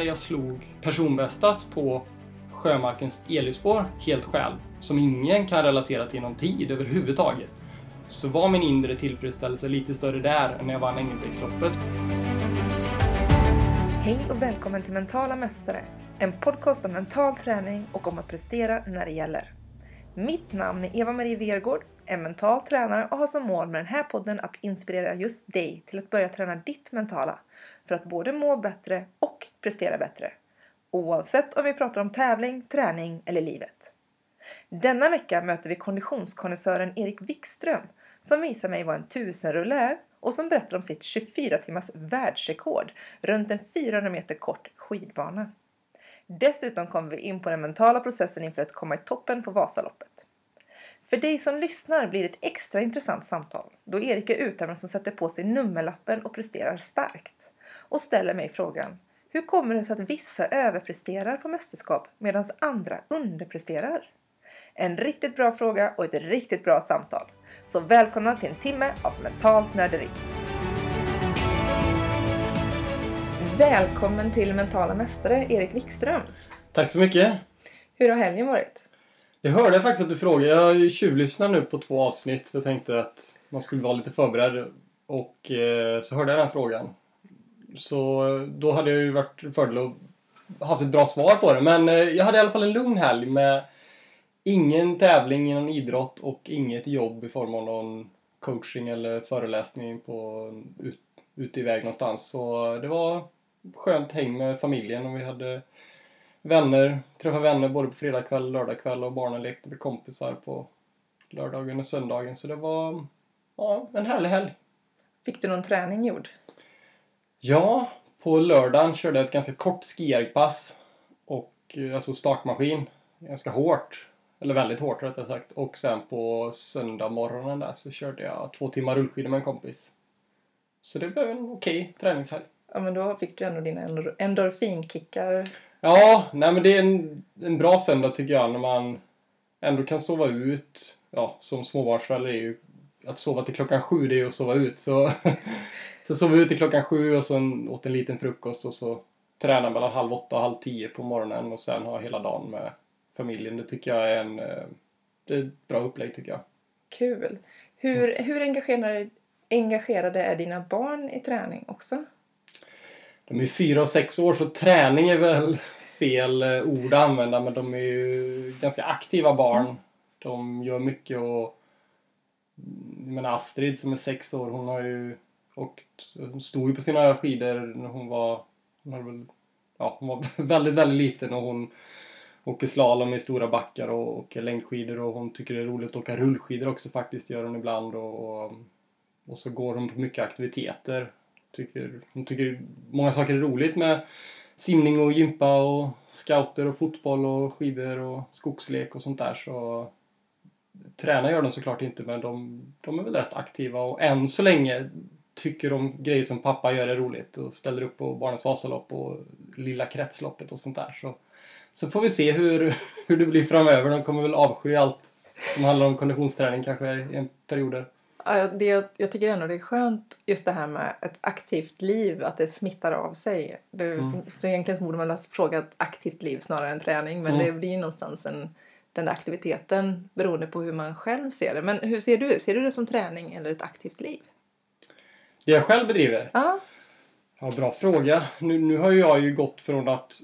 när jag slog personbästat på Sjömarkens elljusspår helt själv, som ingen kan relatera till någon tid överhuvudtaget, så var min inre tillfredsställelse lite större där än när jag vann Engelbrektsloppet. Hej och välkommen till Mentala Mästare, en podcast om mental träning och om att prestera när det gäller. Mitt namn är Eva-Marie Vergård, är mental tränare och har som mål med den här podden att inspirera just dig till att börja träna ditt mentala för att både må bättre och prestera bättre. Oavsett om vi pratar om tävling, träning eller livet. Denna vecka möter vi konditionskonnässören Erik Wikström som visar mig vad en tusenrulle är och som berättar om sitt 24 timmars världsrekord runt en 400 meter kort skidbana. Dessutom kommer vi in på den mentala processen inför att komma i toppen på Vasaloppet. För dig som lyssnar blir det ett extra intressant samtal då Erik är utövaren som sätter på sig nummerlappen och presterar starkt. Och ställer mig frågan hur kommer det sig att vissa överpresterar på mästerskap medan andra underpresterar? En riktigt bra fråga och ett riktigt bra samtal. Så välkomna till en timme av mentalt nörderi. Välkommen till Mentala Mästare, Erik Wikström. Tack så mycket! Hur har helgen varit? Jag hörde faktiskt att du frågade. Jag tjuvlyssnat nu på två avsnitt. Jag tänkte att man skulle vara lite förberedd. Och eh, så hörde jag den här frågan. Så eh, då hade jag ju varit fördel att haft ett bra svar på det. Men eh, jag hade i alla fall en lugn helg med ingen tävling inom idrott och inget jobb i form av någon coaching eller föreläsning på ut, ute iväg någonstans. Så eh, det var skönt häng med familjen och vi hade vänner, träffade vänner både på fredag kväll och lördag kväll och barnen lekte med kompisar på lördagen och söndagen. Så det var ja, en härlig helg. Fick du någon träning gjord? Ja, på lördagen körde jag ett ganska kort skijärgpass och eh, alltså stakmaskin. Ganska hårt. Eller väldigt hårt rättare sagt. Och sen på söndag morgonen där så körde jag två timmar rullskidor med en kompis. Så det blev en okej okay träningshelg. Ja men då fick du ändå dina endorfinkickar. Ja, nej men det är en, en bra söndag tycker jag när man ändå kan sova ut. Ja, som småbarnsförälder är ju att sova till klockan sju det är ju att sova ut. Så, så sov vi ut till klockan sju och sen åt en liten frukost och så träna mellan halv åtta och halv tio på morgonen och sen ha hela dagen med familjen. Det tycker jag är en eh, det är ett bra upplägg tycker jag. Kul! Hur, mm. hur engagerade, engagerade är dina barn i träning också? De är fyra och sex år så träning är väl fel eh, ord att använda men de är ju ganska aktiva barn. Mm. De gör mycket och jag menar Astrid som är sex år hon har ju och hon stod ju på sina skidor när hon var, hon, hade väl, ja, hon var väldigt, väldigt liten och hon åker slalom i stora backar och åker längdskidor och hon tycker det är roligt att åka rullskidor också faktiskt, gör hon ibland och, och, och så går hon på mycket aktiviteter. Tycker, hon tycker många saker är roligt med simning och gympa och scouter och fotboll och skidor och skogslek och sånt där så träna gör de såklart inte men de, de är väl rätt aktiva och än så länge tycker de grejer som pappa gör är roligt och ställer upp på Barnens Vasalopp och Lilla Kretsloppet och sånt där. Så, så får vi se hur, hur det blir framöver. De kommer väl avsky allt som handlar om konditionsträning kanske i en perioder. Ja, det, jag tycker ändå det är skönt just det här med ett aktivt liv, att det smittar av sig. Det, mm. Så egentligen så borde man ha frågat aktivt liv snarare än träning men mm. det blir någonstans en, den där aktiviteten beroende på hur man själv ser det. Men hur ser du? Ser du det som träning eller ett aktivt liv? Det jag själv bedriver? Ja. Ja, bra fråga. Nu, nu har jag ju gått från att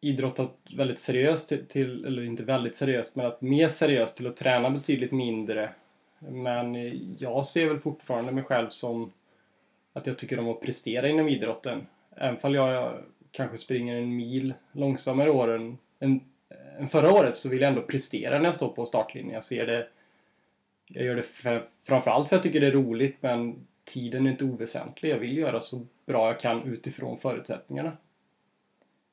idrotta väldigt seriöst till, till, eller inte väldigt seriöst, men att mer seriöst till att träna betydligt mindre. Men jag ser väl fortfarande mig själv som att jag tycker om att prestera inom idrotten. Även om jag kanske springer en mil långsammare år än, än, än förra året så vill jag ändå prestera när jag står på startlinjen. Jag ser det jag gör det för, framförallt för att jag tycker det är roligt men tiden är inte oväsentlig. Jag vill göra så bra jag kan utifrån förutsättningarna.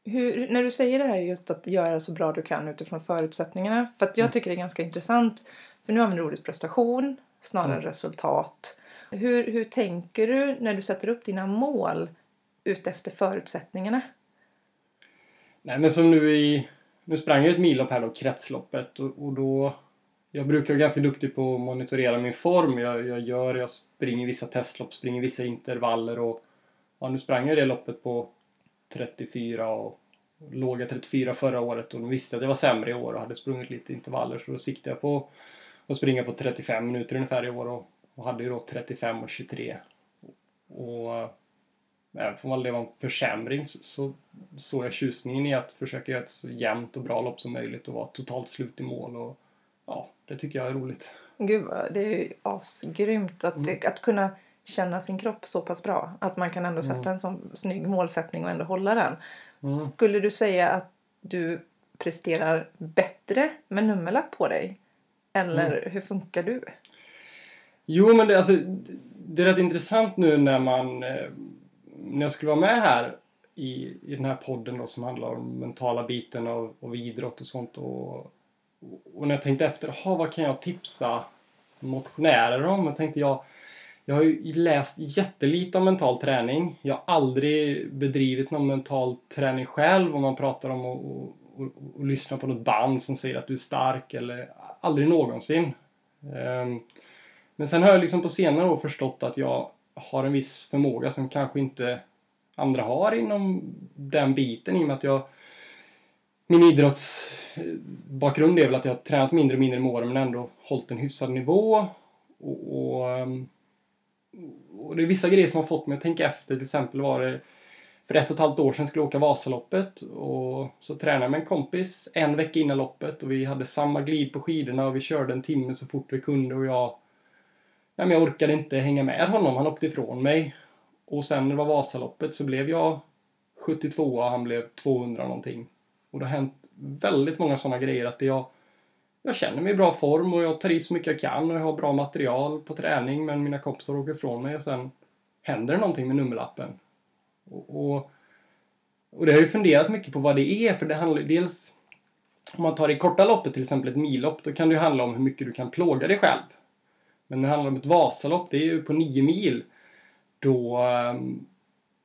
Hur, när du säger det här just att göra så bra du kan utifrån förutsättningarna. För att jag mm. tycker det är ganska intressant. För nu använder du ordet prestation snarare mm. resultat. Hur, hur tänker du när du sätter upp dina mål utefter förutsättningarna? Nej men som nu i... Nu sprang jag ett millopp här då, kretsloppet och, och då jag brukar vara ganska duktig på att monitorera min form. Jag, jag gör, jag springer vissa testlopp, springer vissa intervaller och ja, nu sprang jag det loppet på 34 och låga 34 förra året och visste att jag var sämre i år och hade sprungit lite intervaller så då siktade jag på att springa på 35 minuter ungefär i år och, och hade ju då 35 och 23. Och även om det var en försämring så såg jag tjusningen i att försöka göra ett så jämnt och bra lopp som möjligt och vara totalt slut i mål och ja, det tycker jag är roligt. Gud, det är ju asgrymt att, mm. att kunna känna sin kropp så pass bra. Att man kan ändå sätta mm. en sån snygg målsättning och ändå hålla den. Mm. Skulle du säga att du presterar bättre med nummerlapp på dig? Eller mm. hur funkar du? Jo, men det, alltså, det är rätt intressant nu när man eh, när jag skulle vara med här i, i den här podden då som handlar om mentala biten av, av idrott och sånt och, och när jag tänkte efter, aha, vad kan jag tipsa motionärer om? Jag tänkte jag jag har ju läst jättelite om mental träning. Jag har aldrig bedrivit någon mental träning själv om man pratar om att och, och, och lyssna på något band som säger att du är stark eller aldrig någonsin. Um, men sen har jag liksom på senare år förstått att jag har en viss förmåga som kanske inte andra har inom den biten i och med att jag min idrottsbakgrund är väl att jag har tränat mindre och mindre med åren men ändå hållit en hyfsad nivå. Och, och, ehm, och, det är vissa grejer som har fått mig att tänka efter. Till exempel var det för ett och ett halvt år sedan skulle jag åka Vasaloppet och så tränade jag med en kompis en vecka innan loppet och vi hade samma glid på skidorna och vi körde en timme så fort vi kunde och jag Nej, men jag orkade inte hänga med honom. Han åkte ifrån mig. Och sen när det var Vasaloppet så blev jag 72 och han blev 200 någonting. Och det har hänt väldigt många sådana grejer att jag, jag känner mig i bra form och jag tar i så mycket jag kan och jag har bra material på träning men mina kompisar åker ifrån mig och sen händer det någonting med nummerlappen. Och, och, och det har jag ju funderat mycket på vad det är för det handlar dels om man tar det korta loppet, till exempel ett millopp, då kan det ju handla om hur mycket du kan plåga dig själv. Men när det handlar om ett Vasalopp, det är ju på nio mil. Då, ehm,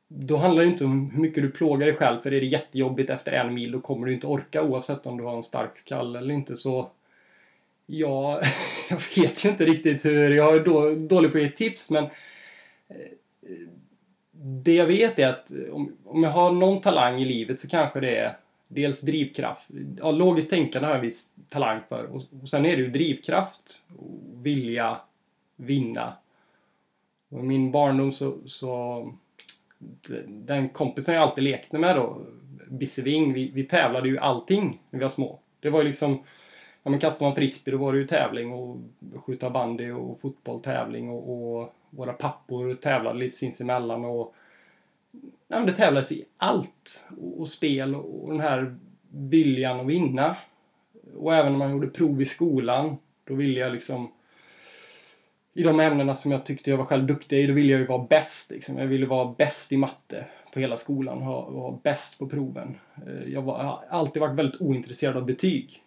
då handlar det inte om hur mycket du plågar dig själv för är det jättejobbigt efter en mil då kommer du inte orka oavsett om du har en stark skalle eller inte. Så ja, jag vet ju inte riktigt hur, jag är då, dålig på att ge tips men eh, det jag vet är att om, om jag har någon talang i livet så kanske det är dels drivkraft. Ja, logiskt tänkande har jag en viss talang för och, och sen är det ju drivkraft, och vilja vinna. Och I min barndom så, så den kompisen jag alltid lekte med då, Bisseving, vi, vi tävlade ju allting när vi var små. Det var ju liksom, ja men kastade man frisbee då var det ju tävling och skjuta bandy och fotboll tävling och, och våra pappor tävlade lite sinsemellan och ja, men det tävlades i allt. Och, och spel och, och den här viljan att vinna. Och även när man gjorde prov i skolan, då ville jag liksom i de ämnena som jag tyckte jag var själv duktig i, då ville jag ju vara bäst. Liksom. Jag ville vara bäst i matte på hela skolan, och vara bäst på proven. Eh, jag, var, jag har alltid varit väldigt ointresserad av betyg.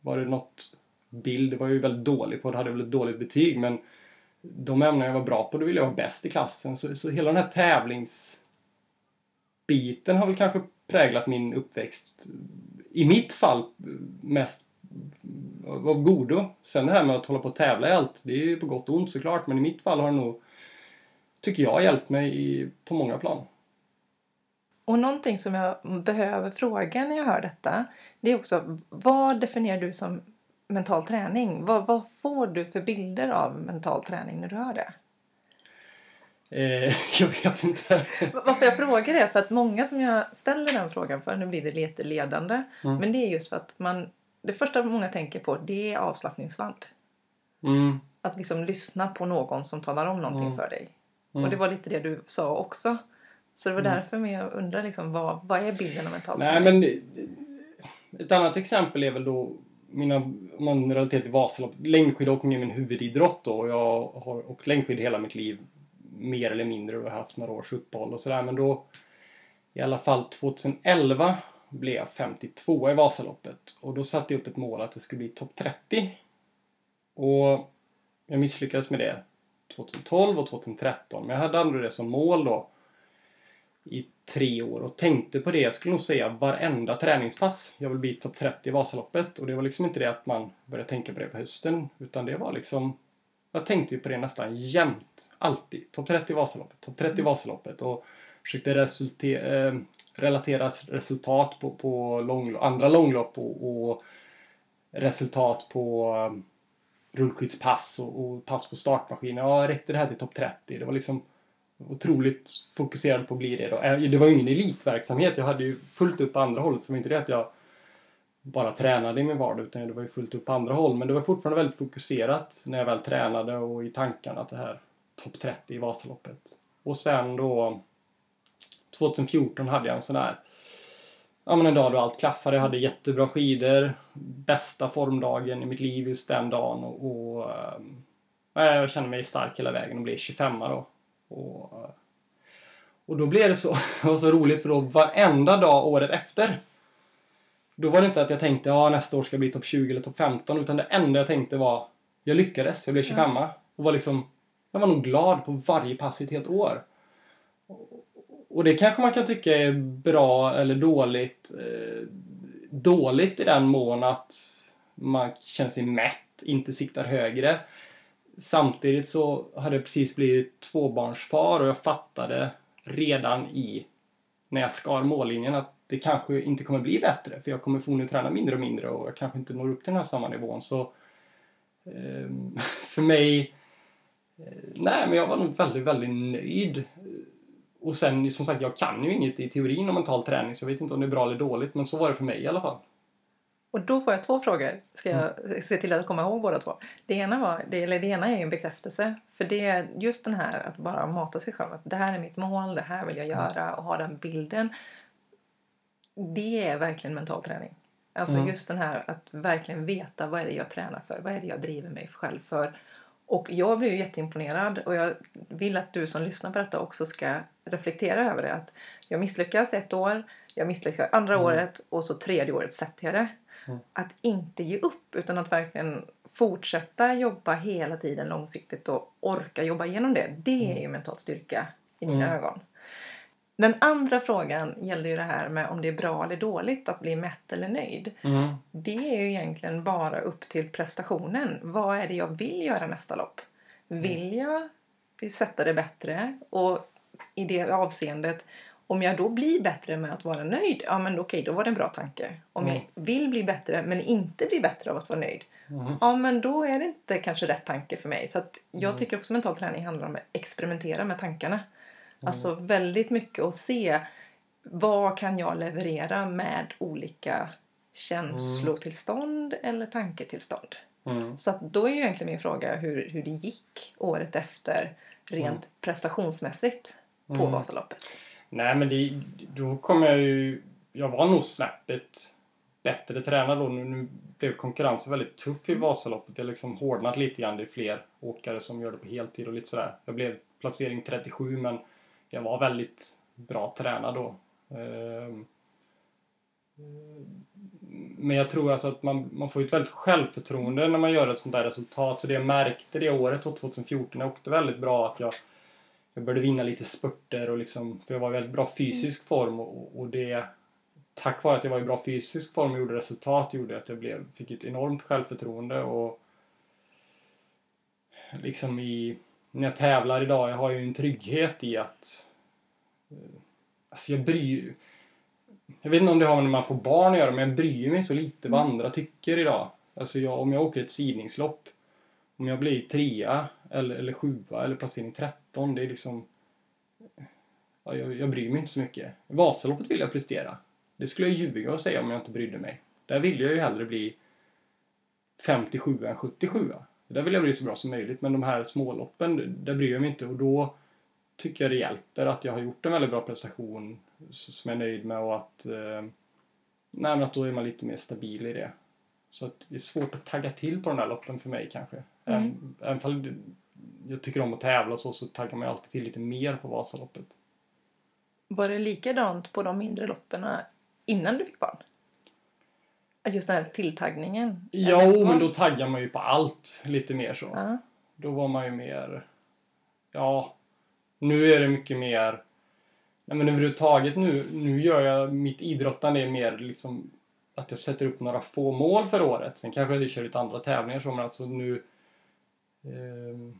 Var det något bild, det var jag ju väldigt dålig på, det hade jag väldigt dåligt betyg, men de ämnen jag var bra på, då ville jag vara bäst i klassen. Så, så hela den här tävlingsbiten har väl kanske präglat min uppväxt. I mitt fall mest av godo. Sen det här med att hålla på och tävla i allt, det är ju på gott och ont såklart. Men i mitt fall har det nog, tycker jag, hjälpt mig i, på många plan. Och någonting som jag behöver fråga när jag hör detta, det är också vad definierar du som mental träning? Vad, vad får du för bilder av mental träning när du hör det? Eh, jag vet inte. Varför jag frågar det? För att många som jag ställer den frågan för, nu blir det lite ledande, mm. men det är just för att man det första många tänker på det är avslappningsband. Mm. Att liksom lyssna på någon som talar om någonting mm. för dig. Mm. Och det var lite det du sa också. Så det var mm. därför jag undrar liksom, vad, vad är bilden av mentalt Nej, men Ett annat exempel är väl då mina, om man relaterar till Vasaloppet, längdskidåkning är min huvudidrott då. Och jag har åkt längdskid hela mitt liv. Mer eller mindre och har haft några års uppehåll och sådär. Men då i alla fall 2011 blev jag 52 i Vasaloppet. Och då satte jag upp ett mål att det skulle bli topp 30. Och jag misslyckades med det 2012 och 2013. Men jag hade ändå det som mål då i tre år och tänkte på det, jag skulle nog säga varenda träningspass. Jag vill bli topp 30 i Vasaloppet och det var liksom inte det att man började tänka på det på hösten utan det var liksom jag tänkte ju på det nästan jämt. Alltid. Topp 30 i Vasaloppet, topp 30 i Vasaloppet. Och försökte resulte- eh, relatera resultat på, på lång, andra långlopp och, och resultat på um, rullskyddspass och, och pass på startmaskin. Ja, räckte det här till topp 30? Det var liksom otroligt fokuserad på att bli det då. Det var ju ingen elitverksamhet. Jag hade ju fullt upp på andra hållet. Så det var inte det att jag bara tränade i min vardag utan det var ju fullt upp på andra håll. Men det var fortfarande väldigt fokuserat när jag väl tränade och i tankarna att det här topp 30 i Vasaloppet. Och sen då 2014 hade jag en sån där Ja men en dag då allt klaffade. Jag hade jättebra skidor. Bästa formdagen i mitt liv just den dagen. Och, och ehm, jag kände mig stark hela vägen och blev 25 då. Och, och då blev det så, det var så roligt för då varenda dag året efter då var det inte att jag tänkte ja nästa år ska jag bli topp 20 eller topp 15 utan det enda jag tänkte var jag lyckades, jag blev 25 och var liksom jag var nog glad på varje pass i ett helt år. Och det kanske man kan tycka är bra eller dåligt. Eh, dåligt i den mån att man känner sig mätt, inte siktar högre. Samtidigt så hade jag precis blivit tvåbarnsfar och jag fattade redan i när jag skar mållinjen att det kanske inte kommer bli bättre för jag kommer förmodligen träna mindre och mindre och jag kanske inte når upp till den här samma nivån. Så eh, för mig eh, Nej, men jag var nog väldigt, väldigt nöjd. Och sen, som sagt, jag kan ju inget i teorin om mental träning så jag vet inte om det är bra eller dåligt, men så var det för mig i alla fall. Och då får jag två frågor. Ska jag Mm. se till att komma ihåg båda två. Det ena, var, det, eller det ena är ju en bekräftelse. För det är just den här att bara mata sig själv. Att det här är mitt mål, det här vill jag Mm. göra och ha den bilden. Det är verkligen mental träning. Alltså Mm. just den här att verkligen veta vad är det jag tränar för. Vad är det jag driver mig själv för. Och jag ju jätteimponerad och jag vill att du som lyssnar på detta också ska reflektera över det. Att jag misslyckas ett år, jag misslyckas andra Mm. året och så tredje året sätter jag det. Mm. Att inte ge upp utan att verkligen fortsätta jobba hela tiden långsiktigt och orka jobba igenom det. Det är ju mental styrka i mina Mm. ögon. Den andra frågan gällde ju det här med om det är bra eller dåligt att bli mätt eller nöjd. Mm. Det är ju egentligen bara upp till prestationen. Vad är det jag vill göra nästa lopp? Vill jag sätta det bättre? Och i det avseendet, om jag då blir bättre med att vara nöjd, ja men okej, då var det en bra tanke. Om Mm. jag vill bli bättre men inte blir bättre av att vara nöjd, Mm. ja men då är det inte kanske rätt tanke för mig. Så jag Mm. tycker också mental träning handlar om att experimentera med tankarna. Mm. Alltså väldigt mycket att se vad kan jag leverera med olika känslotillstånd eller tanketillstånd. Mm. Så att då är ju egentligen min fråga hur, hur det gick året efter rent Mm. prestationsmässigt på Mm. Vasaloppet. Nej, men det, då kom jag ju... Jag var nog snäppet bättre tränad då. Nu, nu blev konkurrensen väldigt tuff i Vasaloppet. Det har liksom hårdnat lite grann. Det är fler åkare som gör det på heltid och lite sådär. Jag blev placering 37 men jag var väldigt bra tränad då. Ehm, Men jag tror alltså att man, man får ett väldigt självförtroende när man gör ett sånt där resultat. Så det jag märkte det året, då, 2014, jag åkte väldigt bra att jag, jag började vinna lite spurter och liksom, för jag var i väldigt bra fysisk form och, och det tack vare att jag var i bra fysisk form och gjorde resultat gjorde att jag blev, fick ett enormt självförtroende och liksom i när jag tävlar idag, jag har ju en trygghet i att eh, alltså jag bryr jag vet inte om det har med när man får barn att göra men jag bryr mig så lite vad andra tycker idag. Alltså jag, om jag åker ett sidningslopp om jag blir trea eller, eller sjua eller placering 13 det är liksom ja, jag, jag bryr mig inte så mycket. Vasaloppet vill jag prestera. Det skulle jag ljuga och säga om jag inte brydde mig. Där vill jag ju hellre bli 57 än 77. Där vill jag bli så bra som möjligt. Men de här småloppen, där bryr jag mig inte. Och då tycker jag det hjälper att jag har gjort en väldigt bra prestation som jag är nöjd med och att, eh, nej, att då är man lite mer stabil i det. Så att det är svårt att tagga till på de där loppen för mig kanske. Mm. Även, fall det- jag tycker om att tävla så, så taggar man alltid till lite mer på Vasaloppet. Var det likadant på de mindre loppen innan du fick barn? Just den här tilltaggningen? Eller men då taggar man ju på allt lite mer så. Ja. Då var man ju mer... Ja, nu är det mycket mer... Nej men överhuvudtaget nu, nu gör jag mitt idrottande är mer liksom att jag sätter upp några få mål för året. Sen kanske jag kör lite andra tävlingar så men alltså nu... ehm,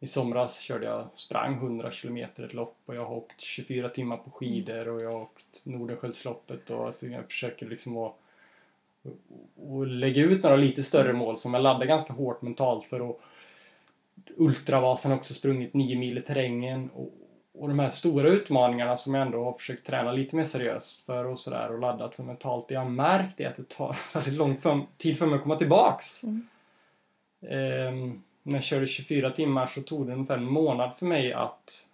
i somras körde jag, sprang 100 kilometer ett lopp och jag har åkt 24 timmar på skidor och jag har åkt Nordenskiöldsloppet och alltså jag försöker liksom att och lägga ut några lite större mål som jag laddar ganska hårt mentalt för. Och Ultravasan har också sprungit 9 mil i terrängen. Och, och de här stora utmaningarna som jag ändå har försökt träna lite mer seriöst för och sådär och laddat för mentalt. Det jag har märkt är att det tar väldigt lång tid för mig att komma tillbaks. Mm. Um, när jag körde 24 timmar så tog det ungefär en månad för mig att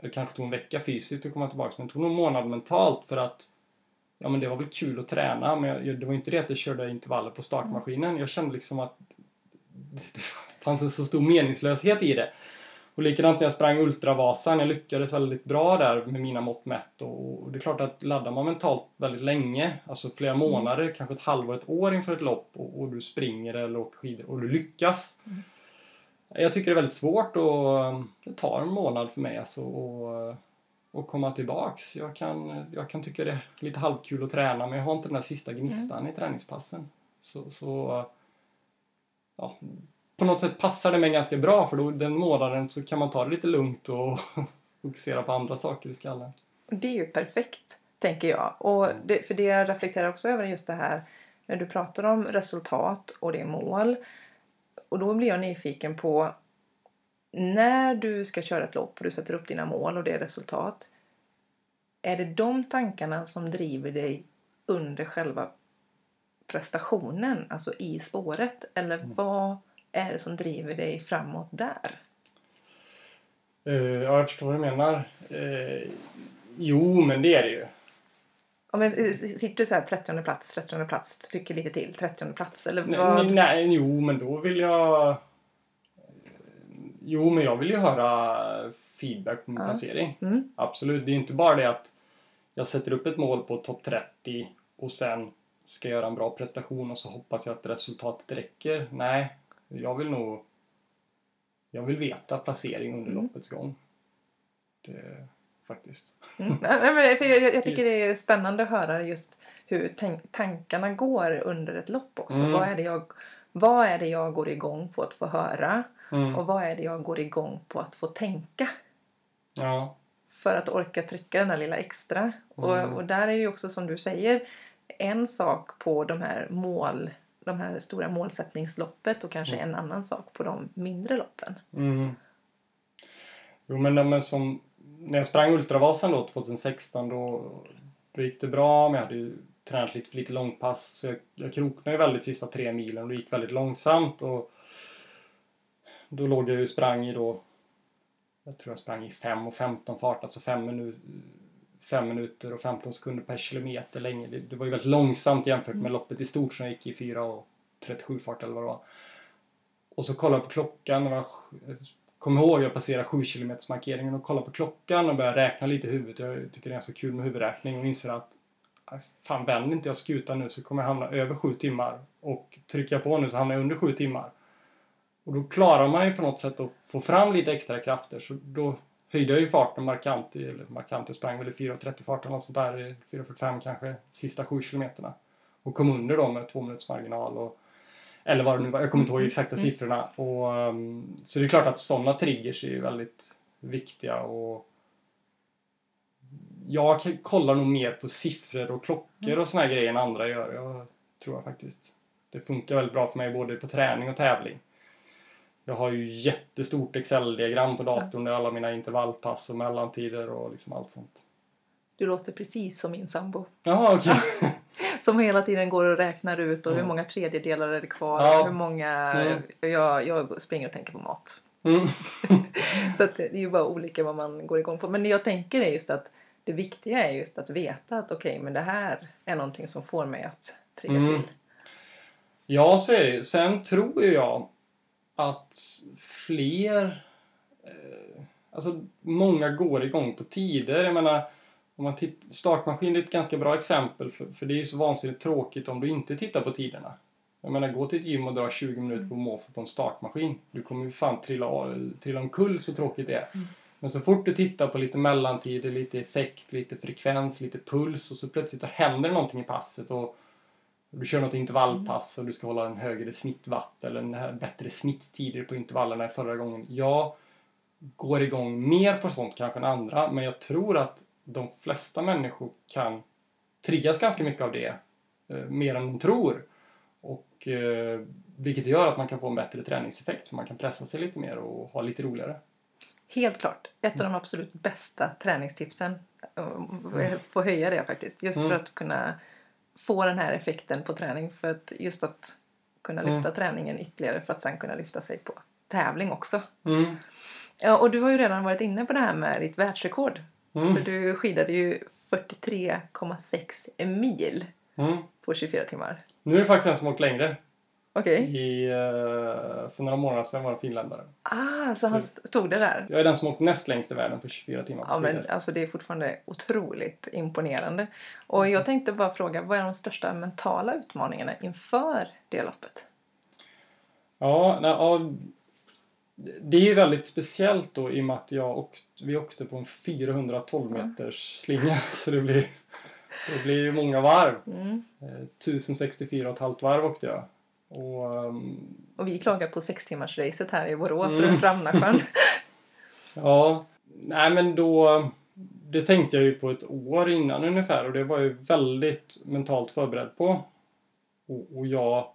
det kanske tog en vecka fysiskt att komma tillbaka men det tog nog en månad mentalt för att ja men det var väl kul att träna men jag, det var inte det att jag körde intervaller på startmaskinen. Jag kände liksom att det fanns en så stor meningslöshet i det. Och likadant när jag sprang Ultravasan, jag lyckades väldigt bra där med mina mått mätt och det är klart att laddar man mentalt väldigt länge, alltså flera mm. månader, mm. kanske ett halvår, ett år inför ett lopp och, och, du springer eller åker skidor och du lyckas. Mm. Jag tycker det är väldigt svårt och det tar en månad för mig alltså och, och komma tillbaks. Jag kan, jag kan tycka det är lite halvkul att träna men jag har inte den där sista gnistan mm. i träningspassen. Så, så ja, på något sätt passar det mig ganska bra för då den månaden så kan man ta det lite lugnt och fokusera på andra saker i skallen. Det är ju perfekt, tänker jag. Och det, för det jag reflekterar också över just det här när du pratar om resultat och det är mål. Och då blir jag nyfiken på när du ska köra ett lopp och du sätter upp dina mål och det är resultat. Är det de tankarna som driver dig under själva prestationen, alltså i spåret? Eller mm. vad är det som driver dig framåt där? Uh, ja, jag förstår vad du menar. Uh, jo, men det är det ju. Ja, men eh, sitter du så här 30 plats, 30 plats, tycker lite till, 30 plats eller vad? Nej, nej, jo, men då vill jag... Jo, men jag vill ju höra feedback på min ja. placering. Mm. Absolut. Det är inte bara det att jag sätter upp ett mål på topp 30 och sen ska göra en bra prestation och så hoppas jag att resultatet räcker. Nej, jag vill nog... Jag vill veta placering under mm. loppets gång. Det, faktiskt. Mm. Nej, för jag, jag, tycker det är spännande att höra just hur tankarna går under ett lopp också. Mm. Vad, är det jag, vad är det jag går igång på att få höra? Mm. Och vad är det jag går igång på att få tänka? Ja. För att orka trycka den där lilla extra. Och, mm. och där är ju också som du säger en sak på de här mål de här stora målsättningsloppet och kanske mm. en annan sak på de mindre loppen. Mm. Jo men, men som när jag sprang Ultravasan då 2016 då, då gick det bra men jag hade ju tränat lite för lite långpass så jag, jag kroknade ju väldigt sista tre milen och det gick väldigt långsamt och då låg jag ju sprang i då jag tror jag sprang i 5 och 15 fart, alltså 5 minuter 5 minuter och 15 sekunder per kilometer länge. Det, det var ju väldigt långsamt jämfört med mm. loppet i stort som jag gick i 4 och 37 fart eller vad det var. Och så kollade jag på klockan. Och jag kom ihåg jag passerade 7 km markeringen och kollade på klockan och började räkna lite i huvudet. Jag tycker det är så kul med huvudräkning och inser att fan vänder inte jag skutan nu så kommer jag hamna över 7 timmar. Och trycker jag på nu så hamnar jag under 7 timmar. Och då klarar man ju på något sätt att få fram lite extra krafter så då höjde jag ju farten markant. Eller markant, jag sprang väl i 4.30 fart eller sånt där. 4.45 kanske, sista 7 kilometerna. Och kom under då med två minuters marginal. Och, eller vad det nu var, jag kommer inte ihåg mm. exakta mm. siffrorna. Och, um, så det är klart att sådana triggers är ju väldigt viktiga. Och jag kollar nog mer på siffror och klockor mm. och såna grejer än andra gör. Jag tror jag faktiskt. Det funkar väldigt bra för mig både på träning och tävling. Jag har ju jättestort Excel-diagram på datorn med alla mina intervallpass och mellantider och liksom allt sånt. Du låter precis som min sambo. Jaha, okej. Okay. som hela tiden går och räknar ut och mm. hur många tredjedelar är det kvar. Ja. Hur många... Mm. Jag, jag springer och tänker på mat. Mm. så att det är ju bara olika vad man går igång på. Men det jag tänker är just att det viktiga är just att veta att okej, okay, men det här är någonting som får mig att trigga mm. till. Ja, så är det ju. Sen tror jag att fler... Eh, alltså många går igång på tider. Jag menar, om man tittar, startmaskin är ett ganska bra exempel för, för det är ju så vansinnigt tråkigt om du inte tittar på tiderna. Jag menar, gå till ett gym och dra 20 minuter på måfå på en startmaskin. Du kommer ju fan trilla, trilla omkull så tråkigt det är. Mm. Men så fort du tittar på lite mellantider, lite effekt, lite frekvens, lite puls och så plötsligt så händer någonting i passet och du kör något intervallpass och du ska hålla en högre snittwatt eller en bättre snitttider på intervallerna än förra gången. Ja, går igång mer på sånt kanske än andra. Men jag tror att de flesta människor kan triggas ganska mycket av det. Eh, mer än de tror. Och, eh, vilket gör att man kan få en bättre träningseffekt. För man kan pressa sig lite mer och ha lite roligare. Helt klart. Ett av de absolut bästa träningstipsen. Mm. Få höja det faktiskt. Just mm. för att kunna få den här effekten på träning. För att just att kunna lyfta mm. träningen ytterligare för att sen kunna lyfta sig på tävling också. Mm. Ja, och du har ju redan varit inne på det här med ditt världsrekord. Mm. För du skidade ju 43,6 mil mm. på 24 timmar. Nu är det faktiskt en som åkt längre. Okej. Okay. Uh, för några månader sedan var det finländare. Ah, så, så han stod det där? Jag är den som åkt näst längst i världen på 24 timmar. Ja, men alltså det är fortfarande otroligt imponerande. Och jag tänkte bara fråga, vad är de största mentala utmaningarna inför det loppet? Ja, nej, ja, det är ju väldigt speciellt då i och med att jag åkt, vi åkte på en 412 meters slinga. Så det blir, det blir många varv. Mm. 1064,5 varv åkte jag. Och, um, och vi klagar på sex timmars racet här i Borås mm. runt Ramnasjön. ja, nej men då det tänkte jag ju på ett år innan ungefär och det var jag väldigt mentalt förberedd på. Och, och jag,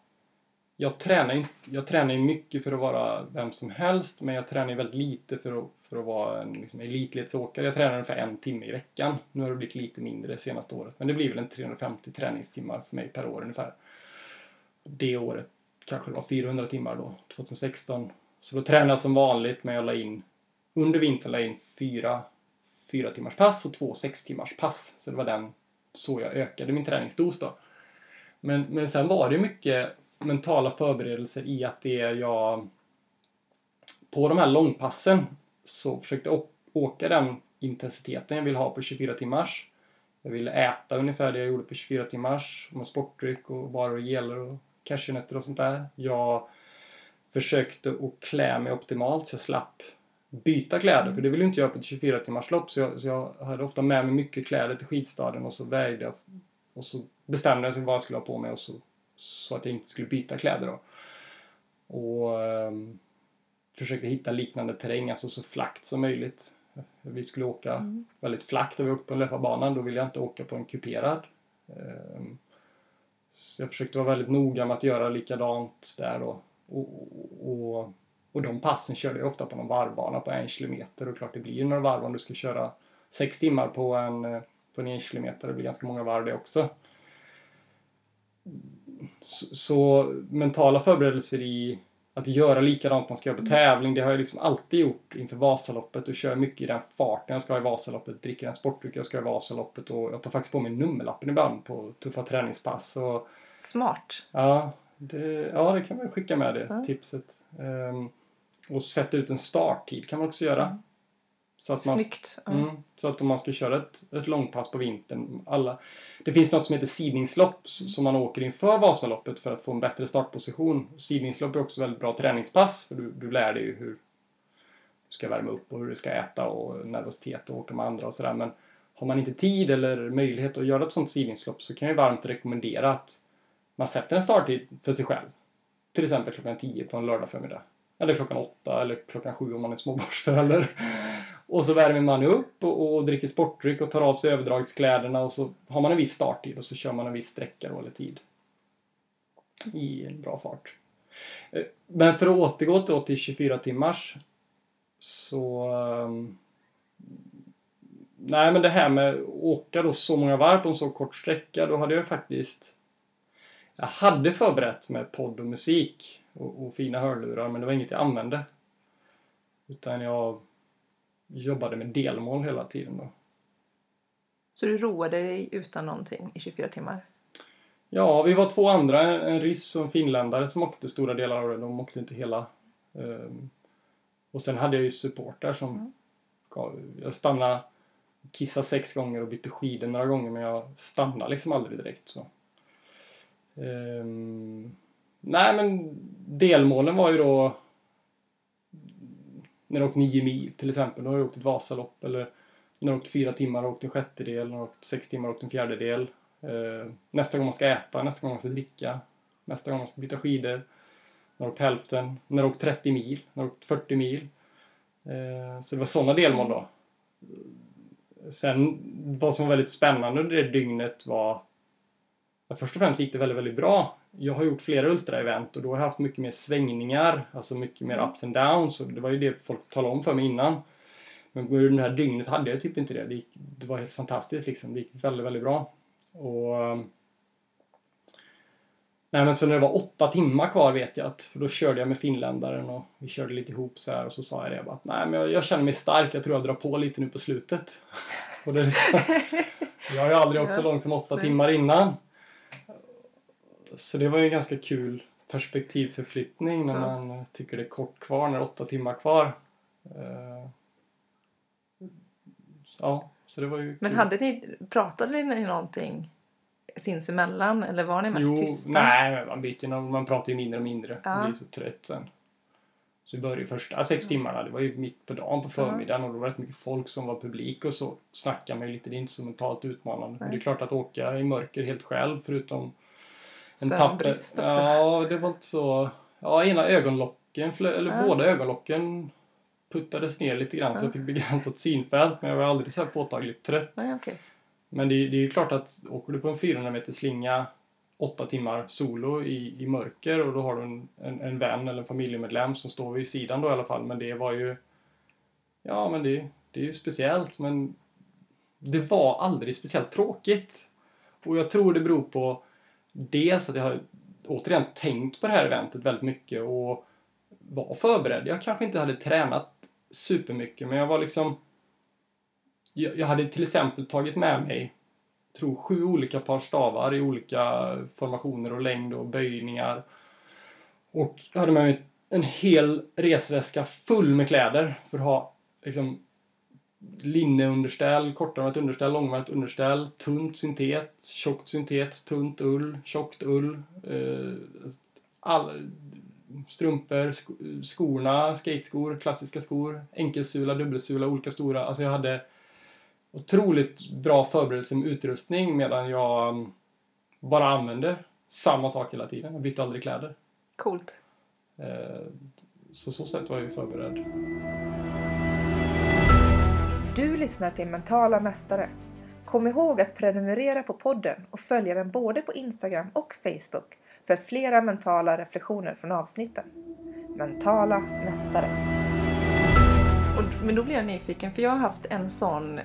jag tränar jag tränar mycket för att vara vem som helst men jag tränar väldigt lite för att, för att vara en liksom, elitledsåkare. Jag tränar ungefär en timme i veckan. Nu har det blivit lite mindre det senaste året men det blir väl en 350 träningstimmar för mig per år ungefär det året kanske det var 400 timmar då, 2016. Så då tränade jag som vanligt men jag la in under vintern la jag in fyra, fyra timmars pass och två sex timmars pass. Så det var den så jag ökade min träningsdos då. Men, men sen var det mycket mentala förberedelser i att det jag på de här långpassen så försökte jag åka den intensiteten jag vill ha på 24 timmars. Jag ville äta ungefär det jag gjorde på 24 timmars med sportdryck och bara och geler och cashewnötter och sånt där. Jag försökte att klä mig optimalt så jag slapp byta kläder för det vill jag inte göra på ett 24 timmars lopp så jag, så jag hade ofta med mig mycket kläder till skidstaden och så vägde jag och så bestämde jag vad jag skulle ha på mig och så, så att jag inte skulle byta kläder då. Och um, försökte hitta liknande terräng, alltså så flackt som möjligt. Vi skulle åka mm. väldigt flackt och vi åkte på löparbanan, då ville jag inte åka på en kuperad. Um, så jag försökte vara väldigt noga med att göra likadant där då. Och, och, och de passen körde jag ofta på någon varvbana på en kilometer och klart det blir några varv om du ska köra sex timmar på en, på en en kilometer. Det blir ganska många varv det också. Så, så mentala förberedelser i att göra likadant man ska göra på tävling, det har jag liksom alltid gjort inför Vasaloppet och kör mycket i den farten jag ska ha i Vasaloppet, dricker den sportdryck jag ska ha i Vasaloppet och jag tar faktiskt på mig nummerlappen ibland på tuffa träningspass. Och, Smart! Ja, det, ja, det kan man skicka med det ja. tipset. Um, och sätta ut en starttid kan man också göra. Mm. Så att man, Snyggt! Mm. Mm, så att om man ska köra ett, ett långpass på vintern, alla, det finns något som heter sidningslopp som man åker inför Vasaloppet för att få en bättre startposition. Sidningslopp är också väldigt bra träningspass för du, du lär dig ju hur du ska värma upp och hur du ska äta och nervositet och åka med andra och sådär. Men har man inte tid eller möjlighet att göra ett sånt sidningslopp så kan jag varmt rekommendera att man sätter en starttid för sig själv. Till exempel klockan 10 på en lördag förmiddag. Eller klockan 8 eller klockan 7 om man är småbarnsförälder. Och så värmer man upp och, och, dricker sportdryck och tar av sig överdragskläderna och så har man en viss starttid och så kör man en viss sträcka då, eller tid. I en bra fart. Eh, men för att återgå då till 24 timmars så... Ehm, nej men det här med att åka då så många varv på en så kort sträcka då hade jag faktiskt... Jag hade förberett med podd och musik och, och fina hörlurar men det var inget jag använde. Utan jag jobbade med delmål hela tiden då. Så du roade dig utan någonting i 24 timmar? Ja, vi var två andra, en ryss och en finländare som åkte stora delar av det. De åkte inte hela. Um, och sen hade jag ju supportrar som mm. gav, jag stannade, kissade sex gånger och bytte skidor några gånger men jag stannade liksom aldrig direkt. Så. Nej men delmålen var ju då när du åkt nio mil till exempel, då har du åkt ett Vasalopp eller när du åkt fyra timmar och åkt en sjättedel, när du åkt sex timmar och åkt en fjärdedel. Eh, nästa gång man ska äta, nästa gång man ska dricka, nästa gång man ska byta skidor. När du åkt hälften, när du åkt 30 mil, när du åkt 40 mil. Eh, så det var sådana delmål då. Sen vad som var väldigt spännande under det dygnet var först och främst gick det väldigt, väldigt bra. Jag har gjort flera ultra-event och då har jag haft mycket mer svängningar, alltså mycket mer ups and downs. Och det var ju det folk talade om för mig innan. Men under det här dygnet hade jag typ inte det. Det, gick, det var helt fantastiskt liksom. Det gick väldigt, väldigt bra. Och... Nej men så när det var åtta timmar kvar vet jag att, för då körde jag med finländaren och vi körde lite ihop så här och så sa jag det bara att nej men jag, jag känner mig stark, jag tror jag drar på lite nu på slutet. och det liksom, jag har ju aldrig åkt så långt som åtta timmar innan. Så det var ju en ganska kul perspektivförflyttning när Ja. man tycker det är kort kvar, när det är åtta timmar kvar. Eh, Ja, så det var ju Men kul. hade ni, pratade ni någonting sinsemellan eller var ni mest jo, tysta? Nej, man byter man pratar ju mindre och mindre. Ja. Man blir så trött sen. Så vi började ju första sex timmarna, det var ju mitt på dagen på förmiddagen och då var det rätt mycket folk som var publik och så snackade man ju lite, det är inte så mentalt utmanande. Men det är klart att åka i mörker helt själv förutom en Sömnbrist tapper. också. Ja, det var inte så... Ja, ena ögonlocken, eller Ja. båda ögonlocken puttades ner lite grann så Ja. jag fick begränsat synfält men jag var aldrig så här påtagligt trött. Nej, okej. Men det, det är ju klart att åker du på en 400 meter slinga åtta timmar solo i, i mörker och då har du en, en, en vän eller en familjemedlem som står vid sidan då i alla fall. Men det var ju... Ja, men det, det är ju speciellt men det var aldrig speciellt tråkigt. Och jag tror det beror på dels att jag har återigen tänkt på det här eventet väldigt mycket och var förberedd. Jag kanske inte hade tränat supermycket men jag var liksom jag, jag hade till exempel tagit med mig tror sju olika par stavar i olika formationer och längd och böjningar. Och jag hade med mig en hel resväska full med kläder för att ha liksom linneunderställ, kortärmat underställ, långärmat underställ, tunt syntet, tjockt syntet, tunt ull, tjockt ull, eh, all, strumpor, sko, skorna, skateskor, klassiska skor, enkelsula, dubbelsula, olika stora. Alltså jag hade otroligt bra förberedelse med utrustning medan jag mm, bara använde samma sak hela tiden. Jag bytte aldrig kläder. Coolt. Eh, Så så sätt var jag ju förberedd. Du lyssnar till Mentala Mästare. Kom ihåg att prenumerera på podden och följa den både på Instagram och Facebook för flera mentala reflektioner från avsnitten. Mentala Mästare. Och, men då blir jag nyfiken för jag har haft en sån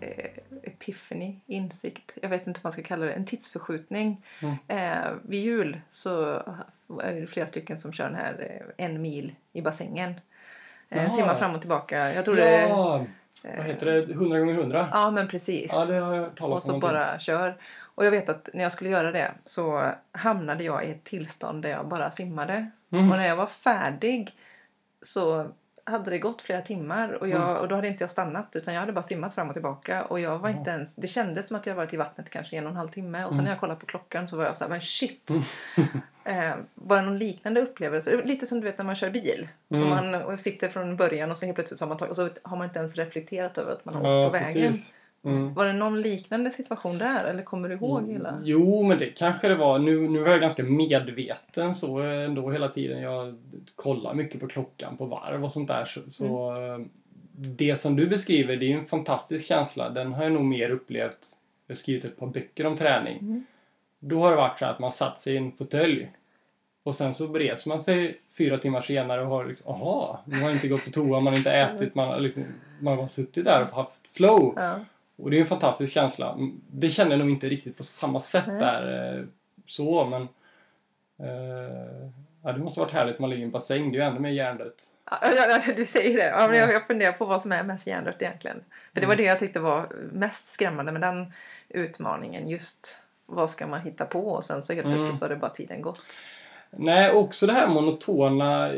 eh, epiphany, insikt, jag vet inte vad man ska kalla det, en tidsförskjutning. Mm. Eh, vid jul så är det flera stycken som kör den här eh, en mil i bassängen. Eh, simmar fram och tillbaka. Jag tror det Ja! Vad heter det? 100 gånger 100? Ja, men precis. Ja, det har jag hört och så om. bara kör. Och jag vet att när jag skulle göra det så hamnade jag i ett tillstånd där jag bara simmade. Mm. Och när jag var färdig så hade det gått flera timmar och, jag, Mm. och då hade inte jag stannat utan jag hade bara simmat fram och tillbaka och jag var inte ens, det kändes som att jag varit i vattnet kanske en och en halv timme och sen Mm. när jag kollade på klockan så var jag så här, men shit! eh, bara någon liknande upplevelse, lite som du vet när man kör bil Mm. och man och sitter från början och så helt plötsligt så har man, tagit, och så har man inte ens reflekterat över att man har Ja, åkt på vägen. precis. Mm. Var det någon liknande situation där eller kommer du ihåg hela? Jo, men det kanske det var. Nu, nu var jag ganska medveten så ändå hela tiden. Jag kollar mycket på klockan på varv och sånt där. Så, så Mm. eh, det som du beskriver, det är en fantastisk känsla. Den har jag nog mer upplevt. Jag har skrivit ett par böcker om träning. Mm. Då har det varit så att man satt sig i en fåtölj. Och sen så reser man sig fyra timmar senare och har liksom, aha, man har inte gått på toa, man har inte ätit, man har liksom, man har bara suttit där och haft flow. Ja. Och det är en fantastisk känsla. Det känner jag nog inte riktigt på samma sätt Nej. där. eh, Så, men... Eh, ja, det måste varit härligt man ligger i en bassäng. Det är ju ännu mer hjärndött. Ja, ja, du säger det. Ja, men jag, jag funderar på vad som är mest hjärndött egentligen. För det var det jag tyckte var mest skrämmande med den utmaningen. Just vad ska man hitta på och sen så helt Mm. plötsligt så har det bara tiden gått. Nej, också det här monotona...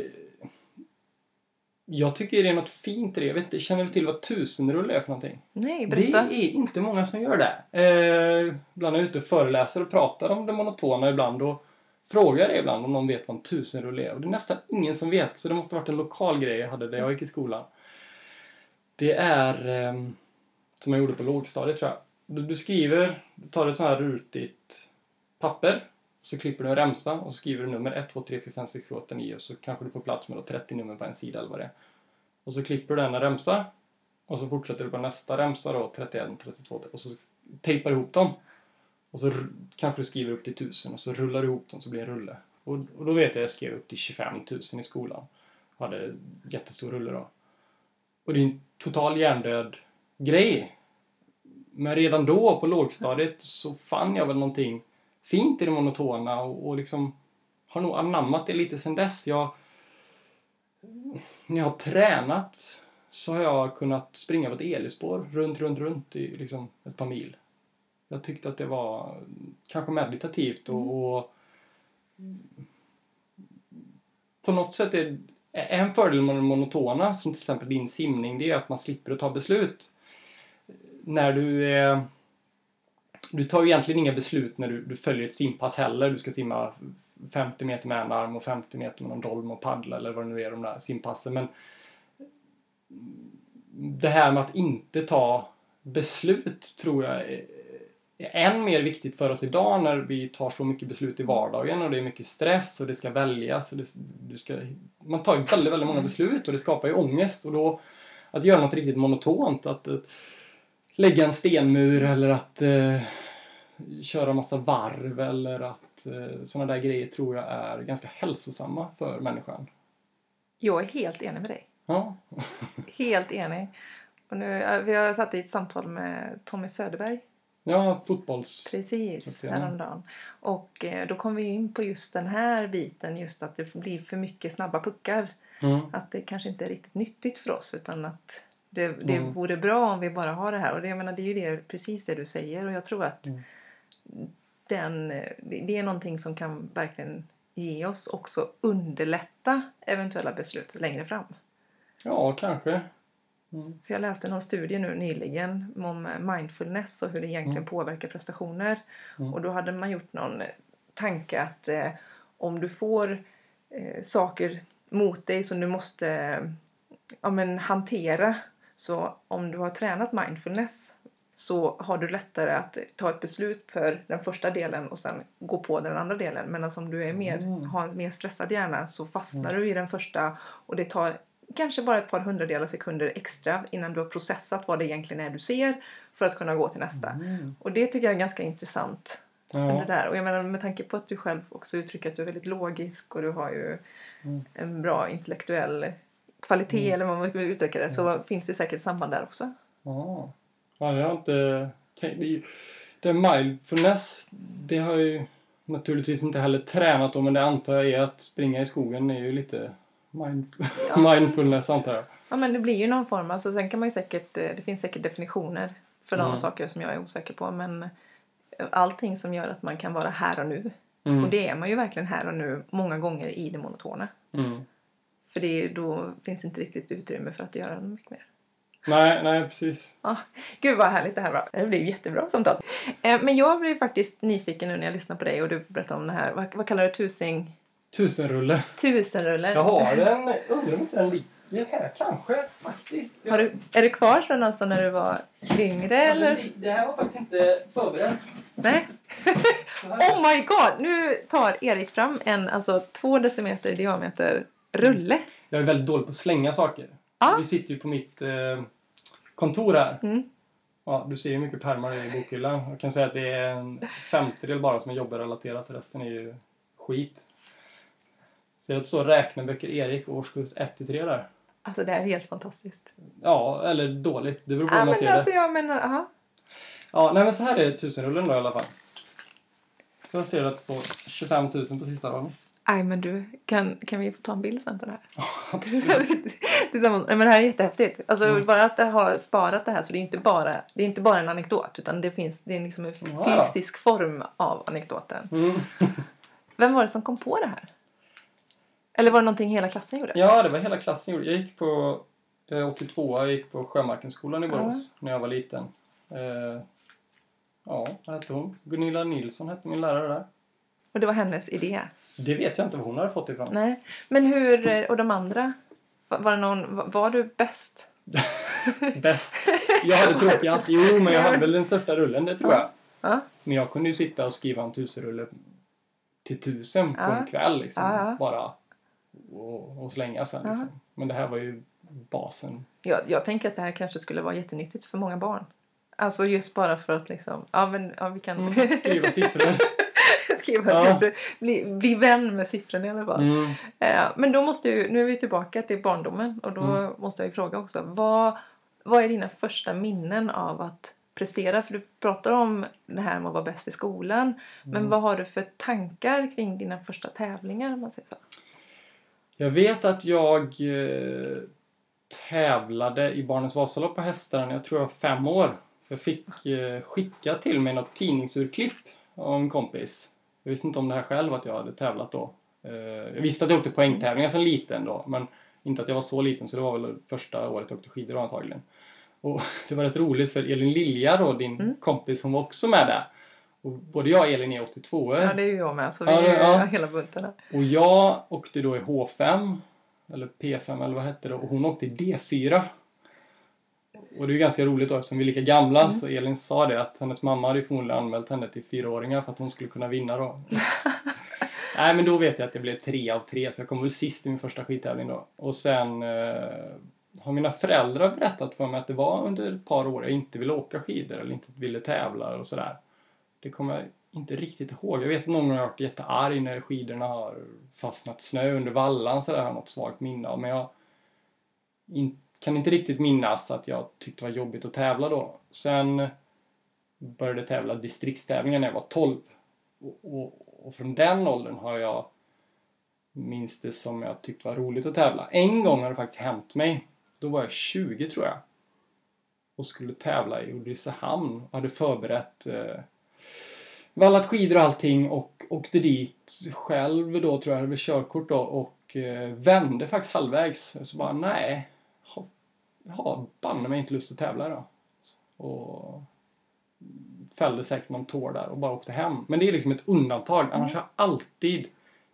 Jag tycker det är något fint i det. Jag vet inte, känner du till vad tusenrulle är för någonting? Nej, Det berätta. är inte många som gör det. Eh, ibland är jag ute och föreläser och pratar om det monotona ibland och frågar det ibland om någon vet vad en tusenrulle är. Och det är nästan ingen som vet, så det måste ha varit en lokal grej jag hade där jag gick i skolan. Det är eh, som jag gjorde på lågstadiet tror jag. Du, du skriver, du tar ett sånt här rutigt papper så klipper du en remsa och så skriver du nummer 1, 2, 3, 4, 5, 6, 7, 8, 9 och så kanske du får plats med 30 nummer på en sida eller vad det är. Och så klipper du denna remsa. Och så fortsätter du på nästa remsa då, 31, 32. Och så tejpar du ihop dem. Och så kanske du skriver upp till 1000 och så rullar du ihop dem så blir det en rulle. Och, och då vet jag att jag skrev upp till 25 000 i skolan. Hade jättestor rulle då. Och det är en total hjärndöd grej. Men redan då på lågstadiet så fann jag väl någonting fint i det monotona och, och liksom har nog anammat det lite sen dess. Jag, när jag har tränat så har jag kunnat springa på ett elspår runt, runt, runt i liksom ett par mil. Jag tyckte att det var kanske meditativt och, och på något sätt är en fördel med det monotona, som till exempel din simning, det är att man slipper att ta beslut. När du är... Du tar ju egentligen inga beslut när du, du följer ett simpass heller. Du ska simma 50 meter med en arm och 50 meter med någon dolm och paddla eller vad det nu är de där simpassen. Men det här med att inte ta beslut tror jag är än mer viktigt för oss idag när vi tar så mycket beslut i vardagen och det är mycket stress och det ska väljas. Och det, du ska, man tar ju väldigt, väldigt många beslut och det skapar ju ångest och då att göra något riktigt monotont, att lägga en stenmur eller att eh, köra massa varv eller att eh, sådana där grejer tror jag är ganska hälsosamma för människan. Jag är helt enig med dig. Ja, Helt enig. Och nu, vi har satt i ett samtal med Tommy Söderberg ja fotbolls... precis häromdagen. Och eh, då kom vi in på just den här biten, just att det blir för mycket snabba puckar. Mm. Att det kanske inte är riktigt nyttigt för oss utan att det, det Mm. vore bra om vi bara har det här. Och det, jag menar, det är ju det, precis det du säger och jag tror att Mm. den, det, är någonting som kan verkligen ge oss också underlätta eventuella beslut längre fram. Ja, kanske. För jag läste någon studie nu nyligen om mindfulness och hur det egentligen Mm. påverkar prestationer. Mm. Och då hade man gjort någon tanke att eh, om du får eh, saker mot dig som du måste ja, men, hantera. Så om du har tränat mindfulness så har du lättare att ta ett beslut för den första delen och sen gå på den andra delen. Men alltså om du är mer, Mm. har en mer stressad hjärna så fastnar du i den första och det tar kanske bara ett par hundradelar sekunder extra innan du har processat vad det egentligen är du ser för att kunna gå till nästa. Mm. Och det tycker jag är ganska intressant. Det Ja. där. Och jag menar med tanke på att du själv också uttrycker att du är väldigt logisk och du har ju en bra intellektuell kvalitet eller vad man ska uttrycka det så finns det säkert samband där också. Ja. ja, det har jag inte tänkt. Det, är mindfulness, det har jag ju naturligtvis inte heller tränat då, men det antar jag är att springa i skogen är ju lite mind, Ja. mindfulness antar jag. Ja men det blir ju någon form, alltså sen kan man ju säkert, eh, det finns säkert definitioner för Mm. saker som jag är osäker på men eh, allting som gör att man kan vara här och nu. Mm. Och det är man ju verkligen här och nu många gånger i det monotona. Mm. För det, då finns inte riktigt utrymme för att göra mycket mer. Nej, nej precis. Ah, gud vad härligt det här var. Det blev jättebra samtal. Eh, men jag blev faktiskt nyfiken nu när jag lyssnade på dig och du berättade om det här. Vad, vad kallar du tusing? Tusenrulle. Tusenrulle? Jag har den, undrar om inte den ligger här kanske faktiskt. Har du, är du kvar sen alltså när du var yngre eller? Det här var faktiskt inte förberett. Nej? Oh my god! Nu tar Erik fram en alltså två decimeter i diameter rulle. Jag är väldigt dålig på att slänga saker. Ja. Vi sitter ju på mitt eh, kontor här. Mm. Ja, du ser ju mycket pärmar i bokhyllan. Jag kan säga att det är en femtedel bara som är jobbrelaterat. Resten är ju skit. Ser att det står räkneböcker Erik årskurs 1 till 3 där. Alltså det är helt fantastiskt. Ja, eller dåligt. Det beror på hur Ja man men ser alltså det. jag menar, aha. Ja, nej men så här är tusenrullen då i alla fall. Så jag ser att det står 25 000 på sista raden. Nej men du, kan, kan vi få ta en bild sen på det här? Tillsammans. Nej, men det här är jättehäftigt. Alltså, Mm. Bara att ha sparat det här så det är inte bara, det är inte bara en anekdot utan det finns det är liksom en ja. fysisk form av anekdoten. Mm. Vem var det som kom på det här? Eller var det någonting hela klassen gjorde? Ja, det var hela klassen gjorde. Jag gick på är 82, jag gick på Sjömarkenskolan i Borås när jag var liten. Eh, ja, vad hette hon? Gunilla Nilsson hette min lärare där. Och det var hennes idé? Det vet jag inte var hon hade fått ifrån. Nej. Men hur, och de andra? Var, det någon, var, du bäst? Bäst. Jag hade tråkigast. Jo, men jag hade väl den största rullen, det tror jag. Ja. Men jag kunde ju sitta och skriva en tusenrulle till tusen på Ja. en kväll liksom. Ja, ja. Bara och, och slänga sen Ja. liksom. Men det här var ju basen. Jag, jag tänker att det här kanske skulle vara jättenyttigt för många barn. Alltså just bara för att liksom, ja men ja, vi kan Mm, skriva siffror. skriva Ja. siffror. Bli, bli vän med siffrorna i alla fall. Mm. Eh, men då måste ju, nu är vi tillbaka till barndomen och då Mm. måste jag ju fråga också. Vad, vad är dina första minnen av att prestera? För du pratar om det här med att vara bäst i skolan. Men Mm. vad har du för tankar kring dina första tävlingar om man säger så? Jag vet att jag eh, tävlade i Barnens Vasalopp på hästar när jag tror jag var fem år. Jag fick eh, skicka till mig något tidningsurklipp av en kompis. Jag visste inte om det här själv att jag hade tävlat då. Eh, jag visste att jag åkte poängtävlingar som liten då, men inte att jag var så liten så det var väl första året jag åkte skidor antagligen. Och det var rätt roligt för Elin Lilja då, din Mm. kompis, hon var också med där. Och både jag och Elin är 82 Ja, det är ju jag med. Så vi Ja, är ja. hela bunten här. och jag åkte då i H5, eller P5 eller vad hette det, och hon åkte i D4. Och det är ganska roligt då eftersom vi är lika gamla Mm. så Elin sa det att hennes mamma hade förmodligen anmält henne till fyraåringar för att hon skulle kunna vinna då. Nej men då vet jag att det blev tre av tre så jag kom väl sist i min första skidtävling då. Och sen eh, har mina föräldrar berättat för mig att det var under ett par år jag inte ville åka skidor eller inte ville tävla och sådär. Det kommer jag inte riktigt ihåg. Jag vet att någon gång har jag varit jättearg när skidorna har fastnat snö under vallan så där har något svagt minne av. Men jag in, kan inte riktigt minnas att jag tyckte det var jobbigt att tävla då. Sen började jag tävla distriktstävlingar när jag var 12. Och, och, och från den åldern har jag minns det som jag tyckte var roligt att tävla. En gång har det faktiskt hänt mig. Då var jag 20 tror jag. Och skulle tävla i Ulricehamn och hade förberett eh, vallat skidor och allting och åkte dit själv då tror jag, hade väl körkort då och eh, vände faktiskt halvvägs. Så bara nej, jag har banne mig inte lust att tävla idag. Och fällde säkert någon tår där och bara åkte hem. Men det är liksom ett undantag. Annars har jag alltid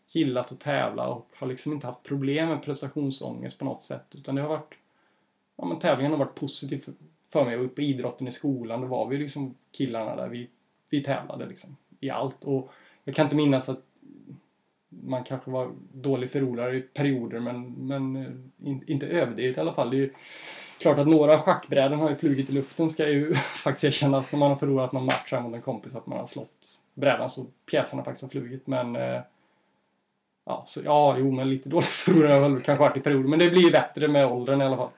gillat att tävla och har liksom inte haft problem med prestationsångest på något sätt. Utan det har varit, ja men tävlingen har varit positiv för, mig. Och på idrotten i skolan, då var vi liksom killarna där. Vi, vi tävlade liksom i allt. Och jag kan inte minnas att man kanske var dålig förlorare i perioder men, men eh, in, inte överdrivet i alla fall. Det är ju klart att några schackbräden har ju flugit i luften ska ju faktiskt erkännas när man har förlorat någon match här mot en kompis att man har slått brädan så pjäserna faktiskt har flugit men eh, ja, så, ja, jo men lite dålig förlorare har väl kanske varit i perioder men det blir ju bättre med åldern i alla fall.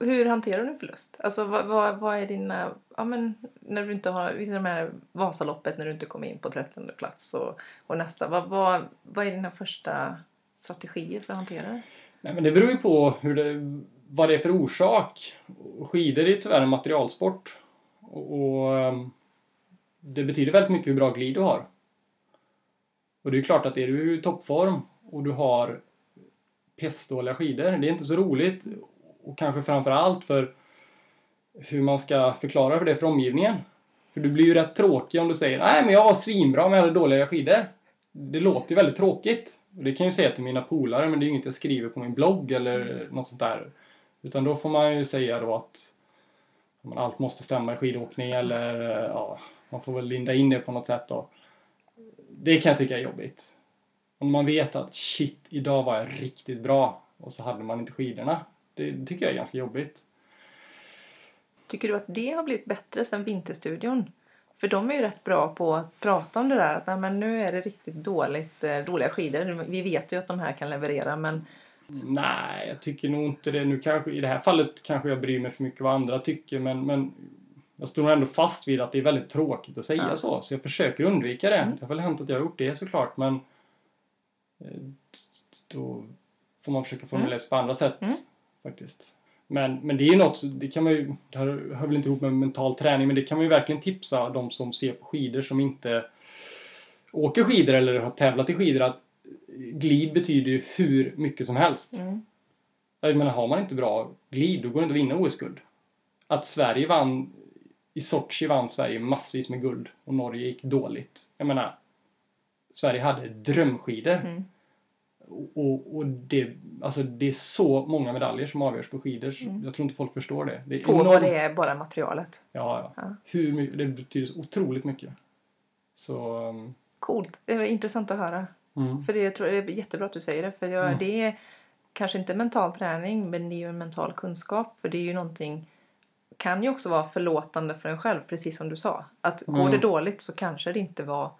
Hur hanterar du förlust? Alltså vad, vad, vad är dina... Ja, men när du inte har... Visst är Vasaloppet när du inte kom in på 13 plats och, och nästa. Vad, vad, vad är dina första strategier för att hantera det? Nej, men det beror ju på hur det, vad det är för orsak. Skidor är ju tyvärr en materialsport. Och, och ehm, det betyder väldigt mycket hur bra glid du har. Och det är ju klart att är du i toppform och du har pestdåliga skidor, det är inte så roligt. Och kanske framför allt för hur man ska förklara för det för omgivningen. För du blir ju rätt tråkig om du säger nej men jag var svinbra men jag hade dåliga skidor. Det låter ju väldigt tråkigt. Och det kan jag ju säga till mina polare men det är ju inget jag skriver på min blogg eller något sånt där. Utan då får man ju säga då att man allt måste stämma i skidåkning eller ja, man får väl linda in det på något sätt då. Det kan jag tycka är jobbigt. Om man vet att shit, idag var jag riktigt bra och så hade man inte skidorna. Det tycker jag är ganska jobbigt. Tycker du att det har blivit bättre sen Vinterstudion? För de är ju rätt bra på att prata om det där. Att men nu är det riktigt dåligt, eh, dåliga skidor. Vi vet ju att de här kan leverera men Nej, jag tycker nog inte det. Nu kanske, I det här fallet kanske jag bryr mig för mycket vad andra tycker men, men jag står nog ändå fast vid att det är väldigt tråkigt att säga Ja. så. Så jag försöker undvika det. Mm. Det har väl hänt att jag har gjort det såklart men eh, då får man försöka formulera sig på andra sätt Mm. faktiskt. Men, men det är ju något, det kan man ju, det hör väl inte ihop med mental träning men det kan man ju verkligen tipsa de som ser på skidor som inte åker skidor eller har tävlat i skidor att glid betyder ju hur mycket som helst. mm. Jag menar, har man inte bra glid, då går det inte att vinna OS-guld. Att Sverige vann, i Sochi vann Sverige massvis med guld och Norge gick dåligt. Jag menar, Sverige hade drömskidor. Mm. Och, och, det, alltså det är så många medaljer som avgörs på skidor. Mm. Jag tror inte folk förstår det. det är på enormt- vad det är bara materialet. Ja, ja. Ja. Hur mycket, det betyder så otroligt mycket. Så... um, Coolt. Det är intressant att höra. Mm. För det, jag tror det är jättebra att du säger det. För jag, Mm. det, är, kanske inte mental träning, men det är ju en mental kunskap. För det är ju någonting, kan ju också vara förlåtande för en själv, precis som du sa. Att går Mm. det dåligt så kanske det inte var,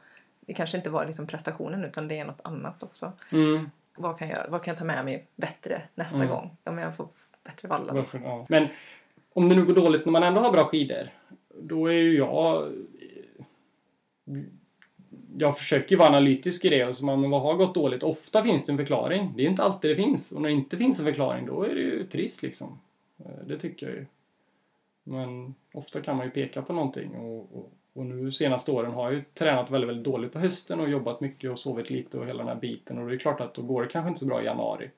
det kanske inte var liksom prestationen utan det är något annat också. Mm. Vad kan jag, vad kan jag ta med mig bättre nästa Mm. gång? Om jag får bättre vallar. Ja. Men om det nu går dåligt när man ändå har bra skidor, då är ju jag... Jag försöker ju vara analytisk i det. Och så man, men vad har gått dåligt? Ofta finns det en förklaring. Det är ju inte alltid det finns. Och när det inte finns en förklaring, då är det ju trist liksom. Eh, det tycker jag ju. Men ofta kan man ju peka på någonting. Och, och, och nu senaste åren har jag ju tränat väldigt, väldigt dåligt på hösten och jobbat mycket och sovit lite och hela den här biten. Och det är klart att då går det kanske inte så bra i januari.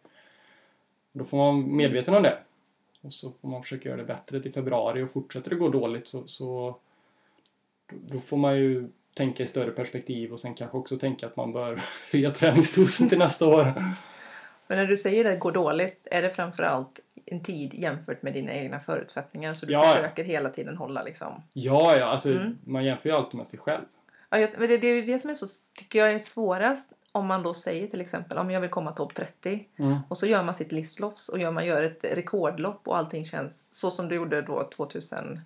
Då får man vara medveten om det. Och så får man försöka göra det bättre till februari och fortsätter det gå dåligt så, så då får man ju tänka i större perspektiv och sen kanske också tänka att man bör höja träningsdosen till nästa år. Men när du säger att det går dåligt, är det framförallt en tid jämfört med dina egna förutsättningar? Så du Ja, ja. försöker hela tiden hålla liksom... Ja, ja, alltså Mm. man jämför ju alltid med sig själv. Ja, jag- men det, det är ju det som är så, tycker jag är svårast om man då säger till exempel om jag vill komma topp 30 Mm. och så gör man sitt listlofts och gör, man gör ett rekordlopp och allting känns så som du gjorde då 2014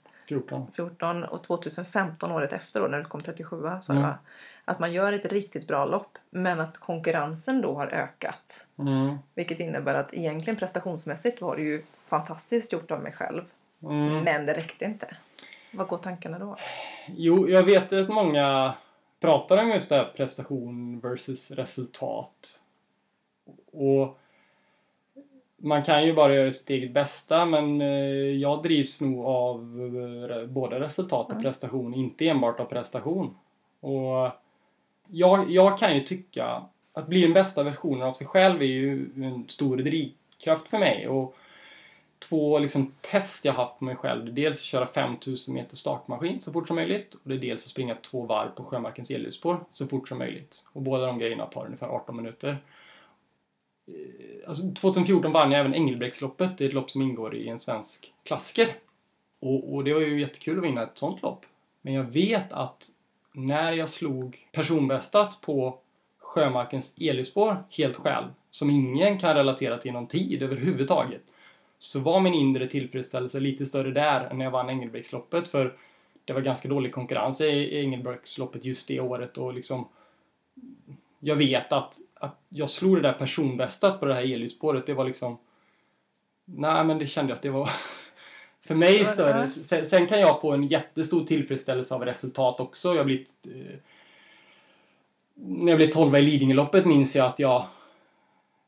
14. och 2015 året efter då när du kom 37 sa du Mm. va? Att man gör ett riktigt bra lopp men att konkurrensen då har ökat. Mm. Vilket innebär att egentligen prestationsmässigt var det ju fantastiskt gjort av mig själv. Mm. Men det räckte inte. Vad går tankarna då? Jo, jag vet att många pratar om just det här prestation versus resultat. Och man kan ju bara göra sitt eget bästa men eh, jag drivs nog av eh, både resultat och prestation, inte enbart av prestation. Och jag, jag kan ju tycka att bli den bästa versionen av sig själv är ju en stor drivkraft för mig. Och två liksom, test jag haft på mig själv. Dels att köra 5000 meter startmaskin så fort som möjligt och det är dels att springa två varv på Sjömarkens elljusspår så fort som möjligt. Och båda de grejerna tar ungefär 18 minuter. Eh, alltså 2014 vann jag även Engelbrektsloppet. Det är ett lopp som ingår i en svensk klassiker. Och, och det var ju jättekul att vinna ett sånt lopp. Men jag vet att när jag slog personbästat på Sjömarkens elljusspår helt själv, som ingen kan relatera till någon tid överhuvudtaget, så var min inre tillfredsställelse lite större där än när jag vann Engelbrektsloppet för det var ganska dålig konkurrens i Engelbrektsloppet just det året och liksom jag vet att, att jag slog det där personbästat på det här elljusspåret. Det var liksom Nej men det kände jag att det var för mig större. Sen, sen kan jag få en jättestor tillfredsställelse av resultat också. Jag har blivit eh, när jag blev 12 i Lidingöloppet minns jag att jag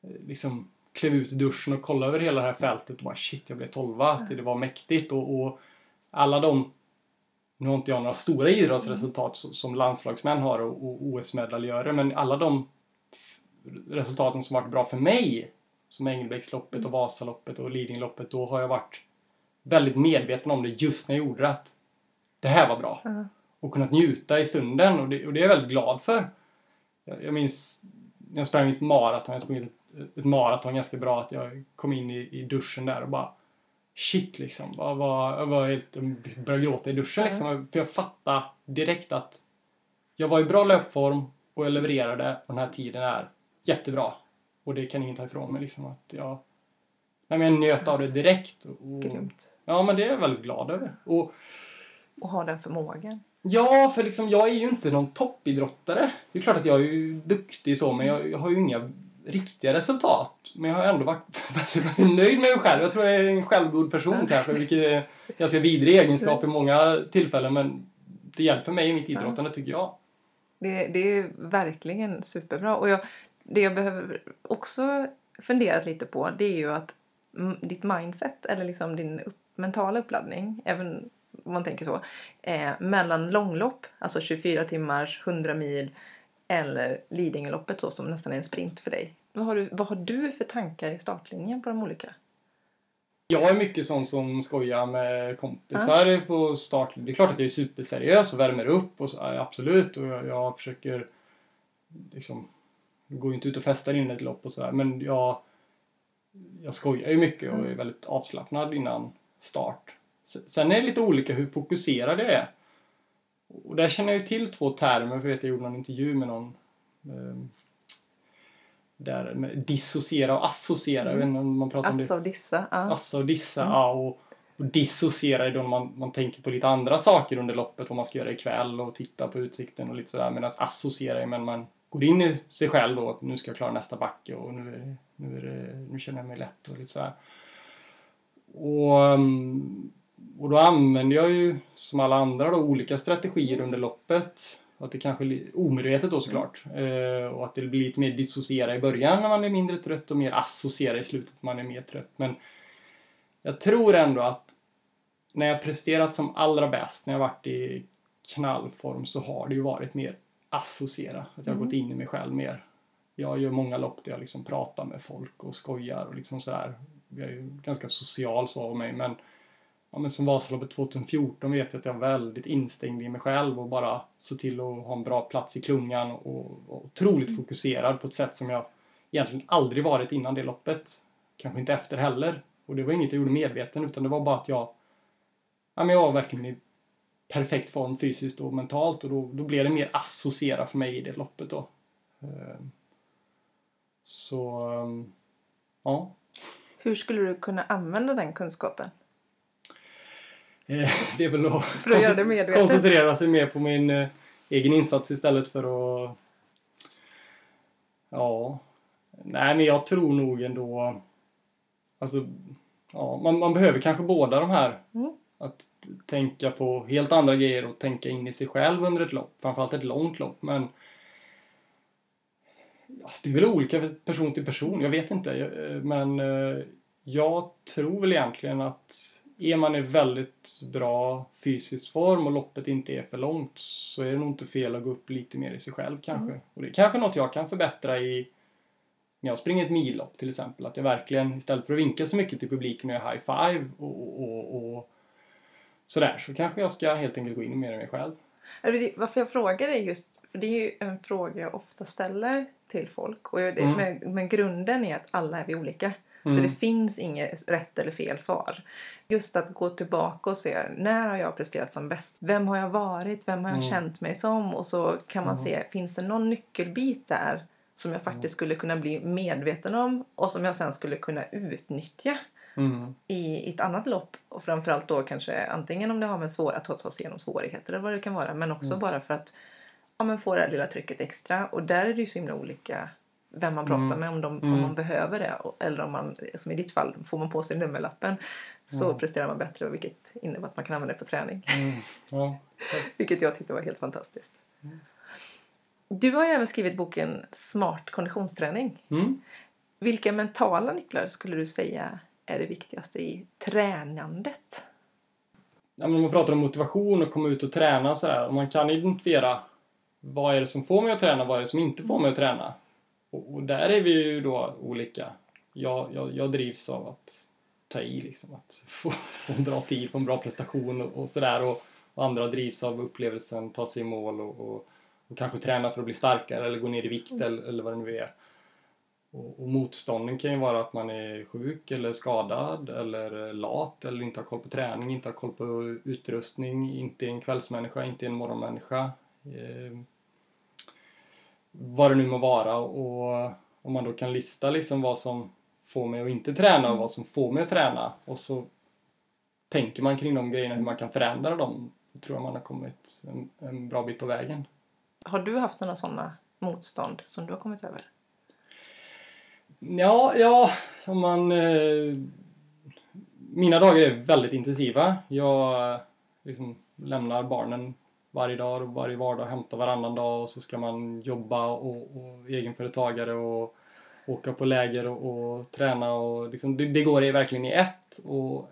eh, liksom klev ut i duschen och kollade över hela det här fältet och bara shit, jag blev 12 att det var mäktigt och, och alla de nu har inte jag några stora idrottsresultat som- som landslagsmän har och, och OS-medaljörer men alla de resultaten som varit bra för mig som Engelbrektsloppet och Vasaloppet och Lidingöloppet då har jag varit väldigt medveten om det just när jag gjorde att det här var bra Ja. och kunnat njuta i stunden och det, och det är jag väldigt glad för. Jag, jag minns när jag sprang ett maraton, jag sprang ett, ett maraton ganska bra, att jag kom in i, i duschen där och bara shit liksom. Vad, vad, jag var helt, jag började gråta i duschen liksom. För jag fattade direkt att jag var i bra löpform och jag levererade och den här tiden är jättebra. Och det kan ingen ta ifrån mig liksom. Att jag, nej, men jag njöt av det direkt. Och, Grymt. ja men det är jag väldigt glad över. Och Och ha den förmågan. Ja, för liksom jag är ju inte någon toppidrottare. Det är klart att jag är ju duktig så, men jag, jag har ju inga riktiga resultat. Men jag har ändå varit väldigt, väldigt nöjd med mig själv. Jag tror jag är en självgod person kanske, vilket är en ganska vidrig egenskap i många tillfällen. Men det hjälper mig i mitt idrottande tycker jag. Det, det är verkligen superbra. Och jag, det jag behöver också funderat lite på det är ju att ditt mindset eller liksom din upp, mentala uppladdning, även om man tänker så, eh, mellan långlopp, alltså 24 timmars, 100 mil eller Lidingöloppet så som nästan är en sprint för dig. Vad har, du, vad har du för tankar i startlinjen på de olika? Jag är mycket sån som skojar med kompisar på start. Det är klart att jag är superseriös och värmer upp och så, absolut. Och jag, jag försöker liksom går ju inte ut och festar innan ett lopp och sådär. Men jag, jag skojar ju mycket och är väldigt avslappnad innan start. Sen är det lite olika hur fokuserad jag är. Och där känner jag ju till två termer. För jag vet jag gjorde någon intervju med någon ehm, där med dissociera och associera. Jag vet inte om man pratar om det. Assa och dissa. Ja. Assa och dissa. Mm. Ja, och, och dissociera är då när man, man tänker på lite andra saker under loppet. Vad man ska göra ikväll och titta på utsikten och lite sådär. Medan associera är men man går in i sig själv då. att Nu ska jag klara nästa backe och nu, är det, nu, är det, nu känner jag mig lätt och lite sådär. Och, mm, och då använder jag ju som alla andra då olika strategier under loppet. Att det kanske omedvetet då såklart. Eh, och att det blir lite mer dissociera i början när man är mindre trött och mer associera i slutet när man är mer trött. Men jag tror ändå att när jag presterat som allra bäst, när jag varit i knallform så har det ju varit mer associera. Att jag har Mm. gått in i mig själv mer. Jag gör många lopp där jag liksom pratar med folk och skojar och liksom sådär. Jag är ju ganska social så av mig men Ja, men som Vasaloppet 2014 vet jag att jag var väldigt instängd i mig själv och bara såg till att ha en bra plats i klungan och, och otroligt fokuserad på ett sätt som jag egentligen aldrig varit innan det loppet. Kanske inte efter heller. Och det var inget jag gjorde medveten utan det var bara att jag ja, men jag var verkligen i perfekt form fysiskt och mentalt och då, då blev det mer associera för mig i det loppet då. Ehm, Så, ehm, ja. Hur skulle du kunna använda den kunskapen? Eh, Det är väl att, att koncentrera sig mer på min eh, egen insats istället för att... Ja. Nej, men jag tror nog ändå... Alltså, ja, man, man behöver kanske båda de här. Mm. Att tänka på helt andra grejer och tänka in i sig själv under ett lopp. Framförallt ett långt lopp. Men ja, det är väl olika person till person. Jag vet inte. Jag- eh, Men eh, jag tror väl egentligen att är man i väldigt bra fysisk form och loppet inte är för långt så är det nog inte fel att gå upp lite mer i sig själv kanske. Och det är kanske något jag kan förbättra i när jag springer ett millopp till exempel. Att jag verkligen istället för att vinka så mycket till publiken och göra high five och, och, och sådär så kanske jag ska helt enkelt gå in mer i mig själv. Varför jag frågar är just, för det är ju en fråga jag ofta ställer till folk. Och det, Mm. men, men grunden är att alla är vi olika. Så Mm. det finns inget rätt eller fel svar. Just att gå tillbaka och se, när har jag presterat som bäst? Vem har jag varit? Vem har jag Mm. känt mig som? Och så kan man Mm. se, finns det någon nyckelbit där som jag faktiskt skulle kunna bli medveten om och som jag sen skulle kunna utnyttja Mm. i ett annat lopp och framförallt då kanske antingen om det har med svår, att ta sig igenom svårigheter eller vad det kan vara men också Mm. bara för att ja, men få det här lilla trycket extra och där är det ju så himla olika vem man pratar Mm. med om, de, om Mm. man behöver det eller om man, som i ditt fall, får man på sig nummerlappen så Mm. presterar man bättre vilket innebär att man kan använda det på träning. Ja. Vilket jag tyckte var helt fantastiskt. Du har ju även skrivit boken Smart konditionsträning. Vilka mentala nycklar skulle du säga är det viktigaste i tränandet? Ja, men om man pratar om motivation och komma ut och träna och sådär. Om man kan identifiera vad är det som får mig att träna, vad är det som inte får mig att träna. Och, och där är vi ju då olika. Jag, jag, jag drivs av att ta i liksom, att få, få en bra tid, få en bra prestation och, och sådär. Och, och andra drivs av upplevelsen, ta sig i mål och, och, och kanske träna för att bli starkare eller gå ner i vikt eller, eller vad det nu är. Och, och motstånden kan ju vara att man är sjuk eller skadad eller lat eller inte har koll på träning, inte har koll på utrustning, inte är en kvällsmänniska, inte är en morgonmänniska. Eh, vad det nu må vara och om man då kan lista liksom vad som får mig att inte träna och vad som får mig att träna och så tänker man kring de grejerna hur man kan förändra dem då tror jag man har kommit en, en bra bit på vägen. Har du haft några sådana motstånd som du har kommit över? Ja, ja, om man... Eh, mina dagar är väldigt intensiva. Jag eh, liksom lämnar barnen varje dag och varje vardag, hämtar varannan dag och så ska man jobba och, och egenföretagare och åka på läger och, och träna och liksom, det, det går verkligen i ett. Och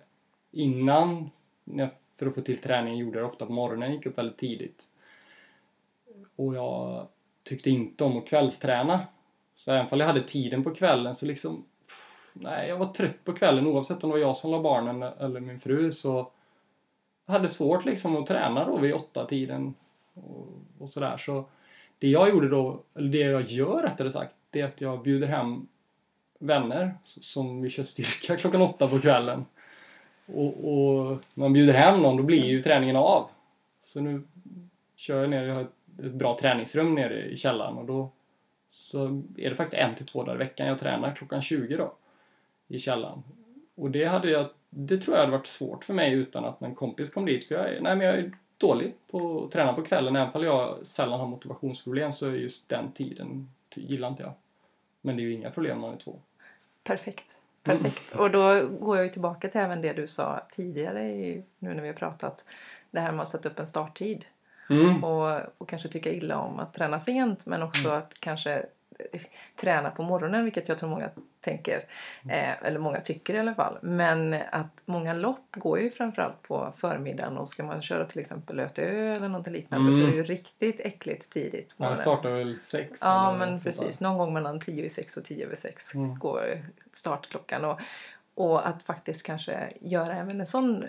innan, för att få till träningen, gjorde jag det ofta på morgonen, Jag gick upp väldigt tidigt. Och jag tyckte inte om att kvällsträna. Så även om jag hade tiden på kvällen så liksom... pff, Nej, jag var trött på kvällen oavsett om det var jag som la barnen eller min fru så... Jag hade svårt liksom att träna då vid åtta tiden och, och sådär så... Det jag gjorde då, eller det jag gör rättare sagt, det är att jag bjuder hem vänner som vi kör styrka klockan åtta på kvällen. Och, och när man bjuder hem någon då blir ju träningen av. Så nu kör jag ner, jag har ett, ett bra träningsrum nere i källaren och då så är det faktiskt en till två dagar i veckan jag tränar klockan 20 då. I källaren. Och det hade jag, det tror jag hade varit svårt för mig utan att en kompis kom dit. För jag, nej, men jag är dålig på att träna på kvällen. Även om jag sällan har motivationsproblem så är just den tiden gillar inte jag. Men det är ju inga problem när man är två. Perfekt. Mm. Perfekt. Och då går jag ju tillbaka till även det du sa tidigare i, nu när vi har pratat. Det här med att sätta upp en starttid. Mm. Och, och kanske tycka illa om att träna sent men också att kanske eh, träna på morgonen vilket jag tror många tänker. Eh, eller många tycker i alla fall. Men att många lopp går ju framförallt på förmiddagen och ska man köra till exempel Lötö eller något liknande så är det ju riktigt äckligt tidigt Man startar väl sex? Ja, men sånt där. precis. Någon gång mellan 10 i 6 och 10 över 6 Mm. går startklockan. Och, och att faktiskt kanske göra även en sån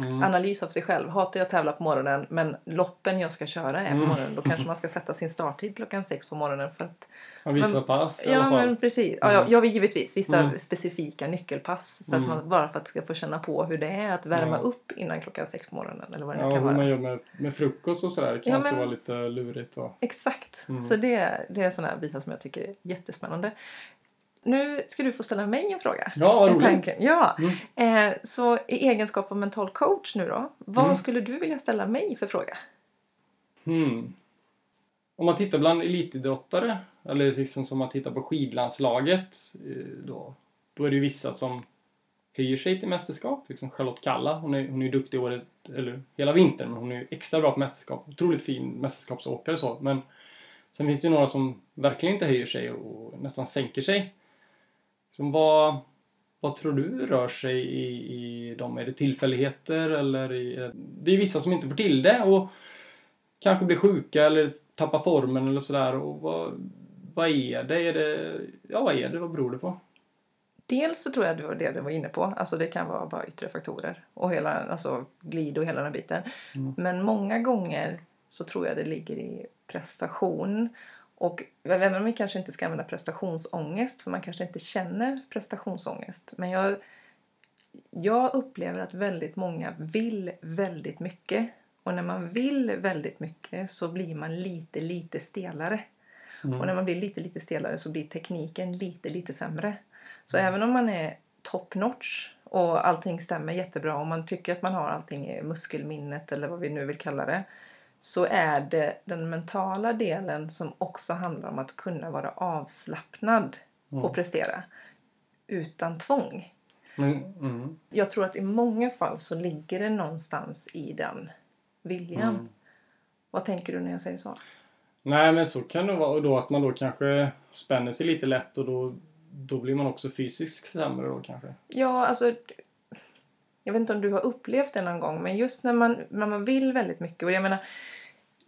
Mm. analys av sig själv. Hatar jag att tävla på morgonen men loppen jag ska köra är på Mm. morgonen. Då kanske man ska sätta sin starttid klockan 6 på morgonen. För att, Ja, vissa men- pass i alla ja, fall. men precis. Ja, ja, Mm. ja, givetvis. Vissa Mm. specifika nyckelpass. För Mm. att man, bara för att ska få känna på hur det är att värma Ja. upp innan klockan 6 på morgonen. Eller vad det Ja, kan vara. man gör med, med frukost och sådär kan Ja, alltid men- vara lite lurigt. Och... Exakt. Mm. Så det, det är sådana här bitar som jag tycker är jättespännande. Nu ska du få ställa mig en fråga. Ja, vad roligt! tanken. Ja. Mm. Eh, så i egenskap av mental coach nu då. Vad Mm. skulle du vilja ställa mig för fråga? Hmm. Om man tittar bland elitidrottare, eller liksom som man tittar på skidlandslaget, eh, då, då är det ju vissa som höjer sig till mästerskap. Liksom Charlotte Kalla, hon är, hon är duktig året, eller hela vintern, men hon är ju extra bra på mästerskap. Otroligt fin mästerskapsåkare så. Men sen finns det ju några som verkligen inte höjer sig och nästan sänker sig. Som vad, vad tror du rör sig i, i dem? Är det tillfälligheter eller? I, det är vissa som inte får till det och kanske blir sjuka eller tappar formen eller sådär. Och vad, vad är det? Är det? Ja, vad är det? Vad beror det på? Dels så tror jag det var det du var inne på. Alltså det kan vara bara yttre faktorer. Och hela, alltså glid och hela den biten. Mm. Men många gånger så tror jag det ligger i prestation. Och även om vi kanske inte ska använda prestationsångest. För man kanske inte känner prestationsångest. Men jag, jag upplever att väldigt många vill väldigt mycket. Och när man vill väldigt mycket så blir man lite, lite stelare. Mm. Och när man blir lite, lite stelare så blir tekniken lite, lite sämre. Så även om man är top notch och allting stämmer jättebra och man tycker att man har allting i muskelminnet eller vad vi nu vill kalla det. Så är det den mentala delen som också handlar om att kunna vara avslappnad Mm. och prestera. Utan tvång. Men, mm, Jag tror att i många fall så ligger det någonstans i den viljan. mm. Vad tänker du när jag säger så? Nej, men så kan det vara. Och då att man då kanske spänner sig lite lätt och då, då blir man också fysiskt sämre då kanske. Ja, alltså... Jag vet inte om du har upplevt det någon gång, men just när man, när man vill väldigt mycket. Och jag menar,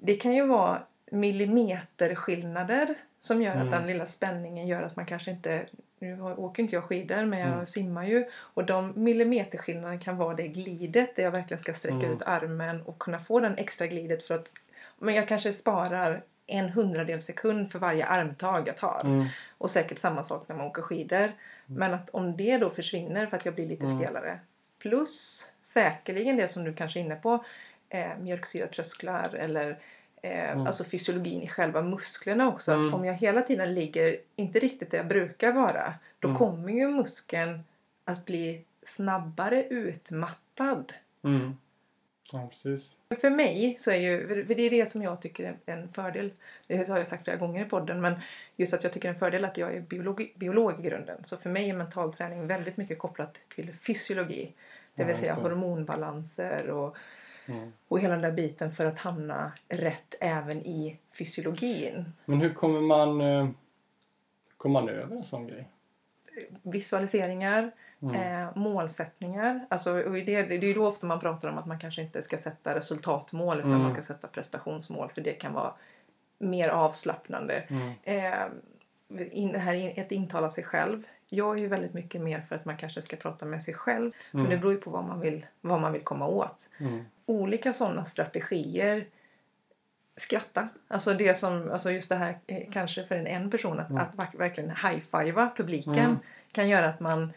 det kan ju vara millimeterskillnader som gör att Mm. den lilla spänningen gör att man kanske inte... Nu åker inte jag skidor, men jag Mm. simmar ju. Och de millimeterskillnaderna kan vara det glidet där jag verkligen ska sträcka Mm. ut armen och kunna få den extra glidet för att... Men jag kanske sparar en hundradel sekund för varje armtag jag tar. Mm. Och säkert samma sak när man åker skidor. Men att om det då försvinner för att jag blir lite Mm. stelare. Plus säkerligen det som du kanske är inne på. Eh, mjölksyratrösklar eller eh, Mm. alltså fysiologin i själva musklerna också. Mm. Att om jag hela tiden ligger inte riktigt där jag brukar vara. Då Mm. kommer ju muskeln att bli snabbare utmattad. Mm. Ja, precis. För mig så är ju, för det är det som jag tycker är en fördel. Det har jag sagt flera gånger i podden, men just att jag tycker är en fördel att jag är biolog, biolog i grunden. Så för mig är mental träning väldigt mycket kopplat till fysiologi. Det Ja, vill säga det. hormonbalanser och, Mm. och hela den där biten för att hamna rätt även i fysiologin. Men hur kommer man, eh, kommer man över en sån grej? Visualiseringar, Mm. eh, målsättningar. Alltså, det, det är ju då ofta man pratar om att man kanske inte ska sätta resultatmål utan Mm. man ska sätta prestationsmål för det kan vara mer avslappnande. Mm. Eh, in, här är att intala sig själv. Jag är ju väldigt mycket mer för att man kanske ska prata med sig själv. Men Mm. det beror ju på vad man vill, vad man vill komma åt. Mm. Olika sådana strategier. Skratta. Alltså det som, alltså just det här eh, kanske för en, en person att, Mm. att verk- verkligen high-fivea publiken Mm. kan göra att man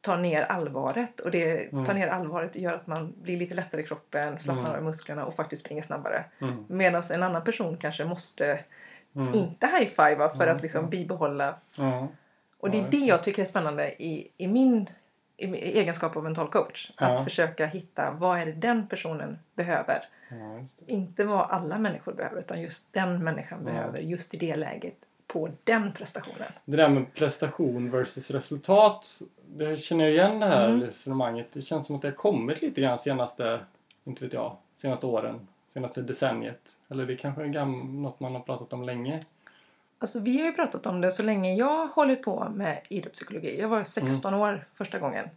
tar ner allvaret och det Mm. tar ner allvaret gör att man blir lite lättare i kroppen, slappnar Mm. av i musklerna och faktiskt springer snabbare. Mm. Medan en annan person kanske måste Mm. Inte high-fivea för att liksom bibehålla. Och det är det jag tycker är spännande i, i min egenskap av mental coach. Att Ja. försöka hitta vad är det den personen behöver. Ja. Inte vad alla människor behöver utan just den människan Ja. behöver just i det läget på den prestationen. Det där med prestation versus resultat. Det känner jag igen det här Mm. resonemanget. Det känns som att det har kommit lite grann senaste, inte vet jag, senaste åren. Senaste decenniet. Eller det kanske är något man har pratat om länge. Alltså vi har ju pratat om det så länge jag har hållit på med idrottspsykologi. Jag var 16 år första gången. Eh,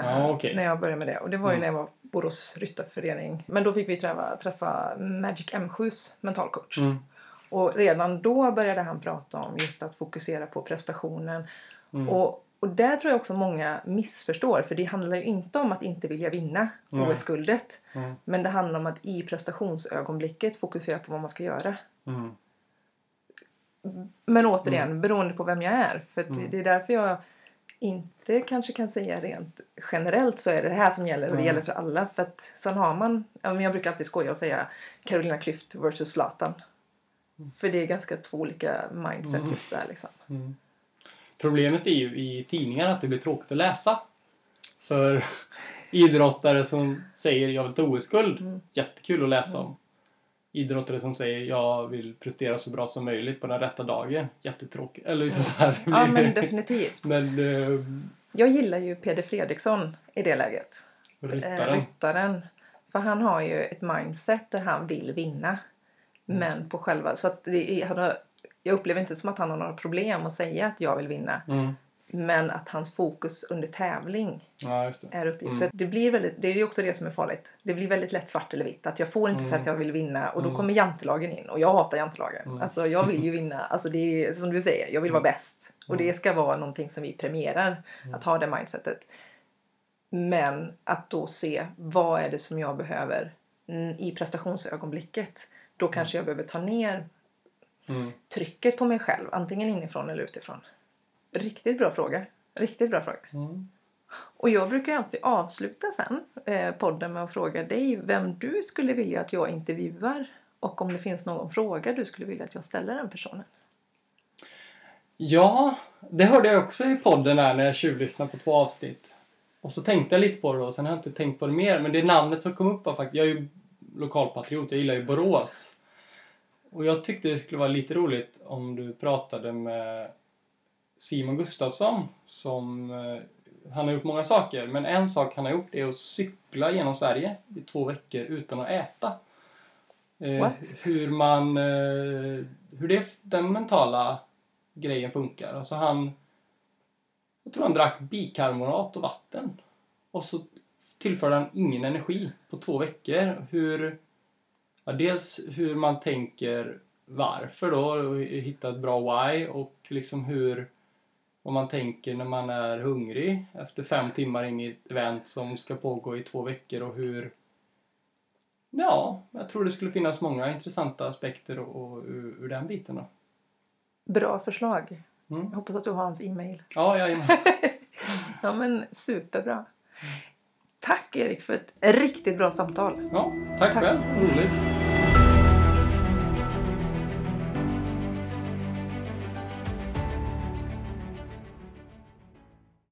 Mm. Ja, okej. När jag började med det. Och det var ju Mm. när jag var Borås Ryttarförening. Men då fick vi träffa, träffa Magic M7s mentalcoach. Mm. Och redan då började han prata om just att fokusera på prestationen. Mm. Och, och där tror jag också många missförstår. För det handlar ju inte om att inte vilja vinna Nej. OS-guldet. Mm. Men det handlar om att i prestationsögonblicket fokusera på vad man ska göra. Mm. Men återigen, beroende på vem jag är. För Mm. det är därför jag inte kanske kan säga rent generellt så är det det här som gäller och det Mm. gäller för alla. För att sen har man, jag brukar alltid skoja och säga Carolina Klüft versus Zlatan. För det är ganska två olika mindset Mm. just där liksom. Mm. Problemet är ju i tidningar att det blir tråkigt att läsa. För idrottare som säger jag vill ta OS-guld, Mm. jättekul att läsa om. Idrottare som säger jag vill prestera så bra som möjligt på den rätta dagen, jättetråkigt. Eller liksom så här, Ja men definitivt. Men eh, Jag gillar ju Peder Fredriksson i det läget. Eh, ryttaren. ryttaren. För han har ju ett mindset där han vill vinna. Mm. Men på själva... Så att det är, han har, jag upplever inte som att han har några problem att säga att jag vill vinna. Mm. Men att hans fokus under tävling Ja, det. är uppgiften. Mm. Det, blir väldigt, det är också det som är farligt. Det blir väldigt lätt svart eller vitt. Att jag får inte säga Mm. att jag vill vinna och då Mm. kommer jantelagen in. Och jag hatar jantelagen. Mm. Alltså jag vill ju vinna. Alltså det är som du säger, jag vill vara bäst. Och det ska vara någonting som vi premierar. Att ha det mindsetet. Men att då se vad är det som jag behöver mm, i prestationsögonblicket. Då kanske jag behöver ta ner Mm. trycket på mig själv. Antingen inifrån eller utifrån. Riktigt bra fråga. Riktigt bra fråga. Mm. Och jag brukar alltid avsluta sen eh, podden med att fråga dig vem du skulle vilja att jag intervjuar och om det finns någon fråga du skulle vilja att jag ställer den personen. Ja, det hörde jag också i podden här när jag tjuvlyssnade på två avsnitt. Och så tänkte jag lite på det och sen har jag inte tänkt på det mer. Men det namnet som kom upp var faktiskt... Jag är ju lokalpatriot, jag gillar ju Borås. Och jag tyckte det skulle vara lite roligt om du pratade med Simon Gustafsson som... eh, Han har gjort många saker, men en sak han har gjort är att cykla genom Sverige i två veckor utan att äta. Eh, What? Hur man... eh, Hur det, den mentala grejen funkar. Alltså han... Jag tror han drack bikarbonat och vatten. Och så tillförde han ingen energi på två veckor. Hur... Ja, dels hur man tänker varför då, och hitta ett bra why och liksom hur... Vad man tänker när man är hungrig efter fem timmar in i ett event som ska pågå i två veckor och hur... Ja, jag tror det skulle finnas många intressanta aspekter och, och, ur, ur den biten då. Bra förslag. Mm. Jag hoppas att du har hans e-mail. Ja, jag är. Ja men superbra. Tack Erik för ett riktigt bra samtal. Ja, tack, Tack. själv. Roligt.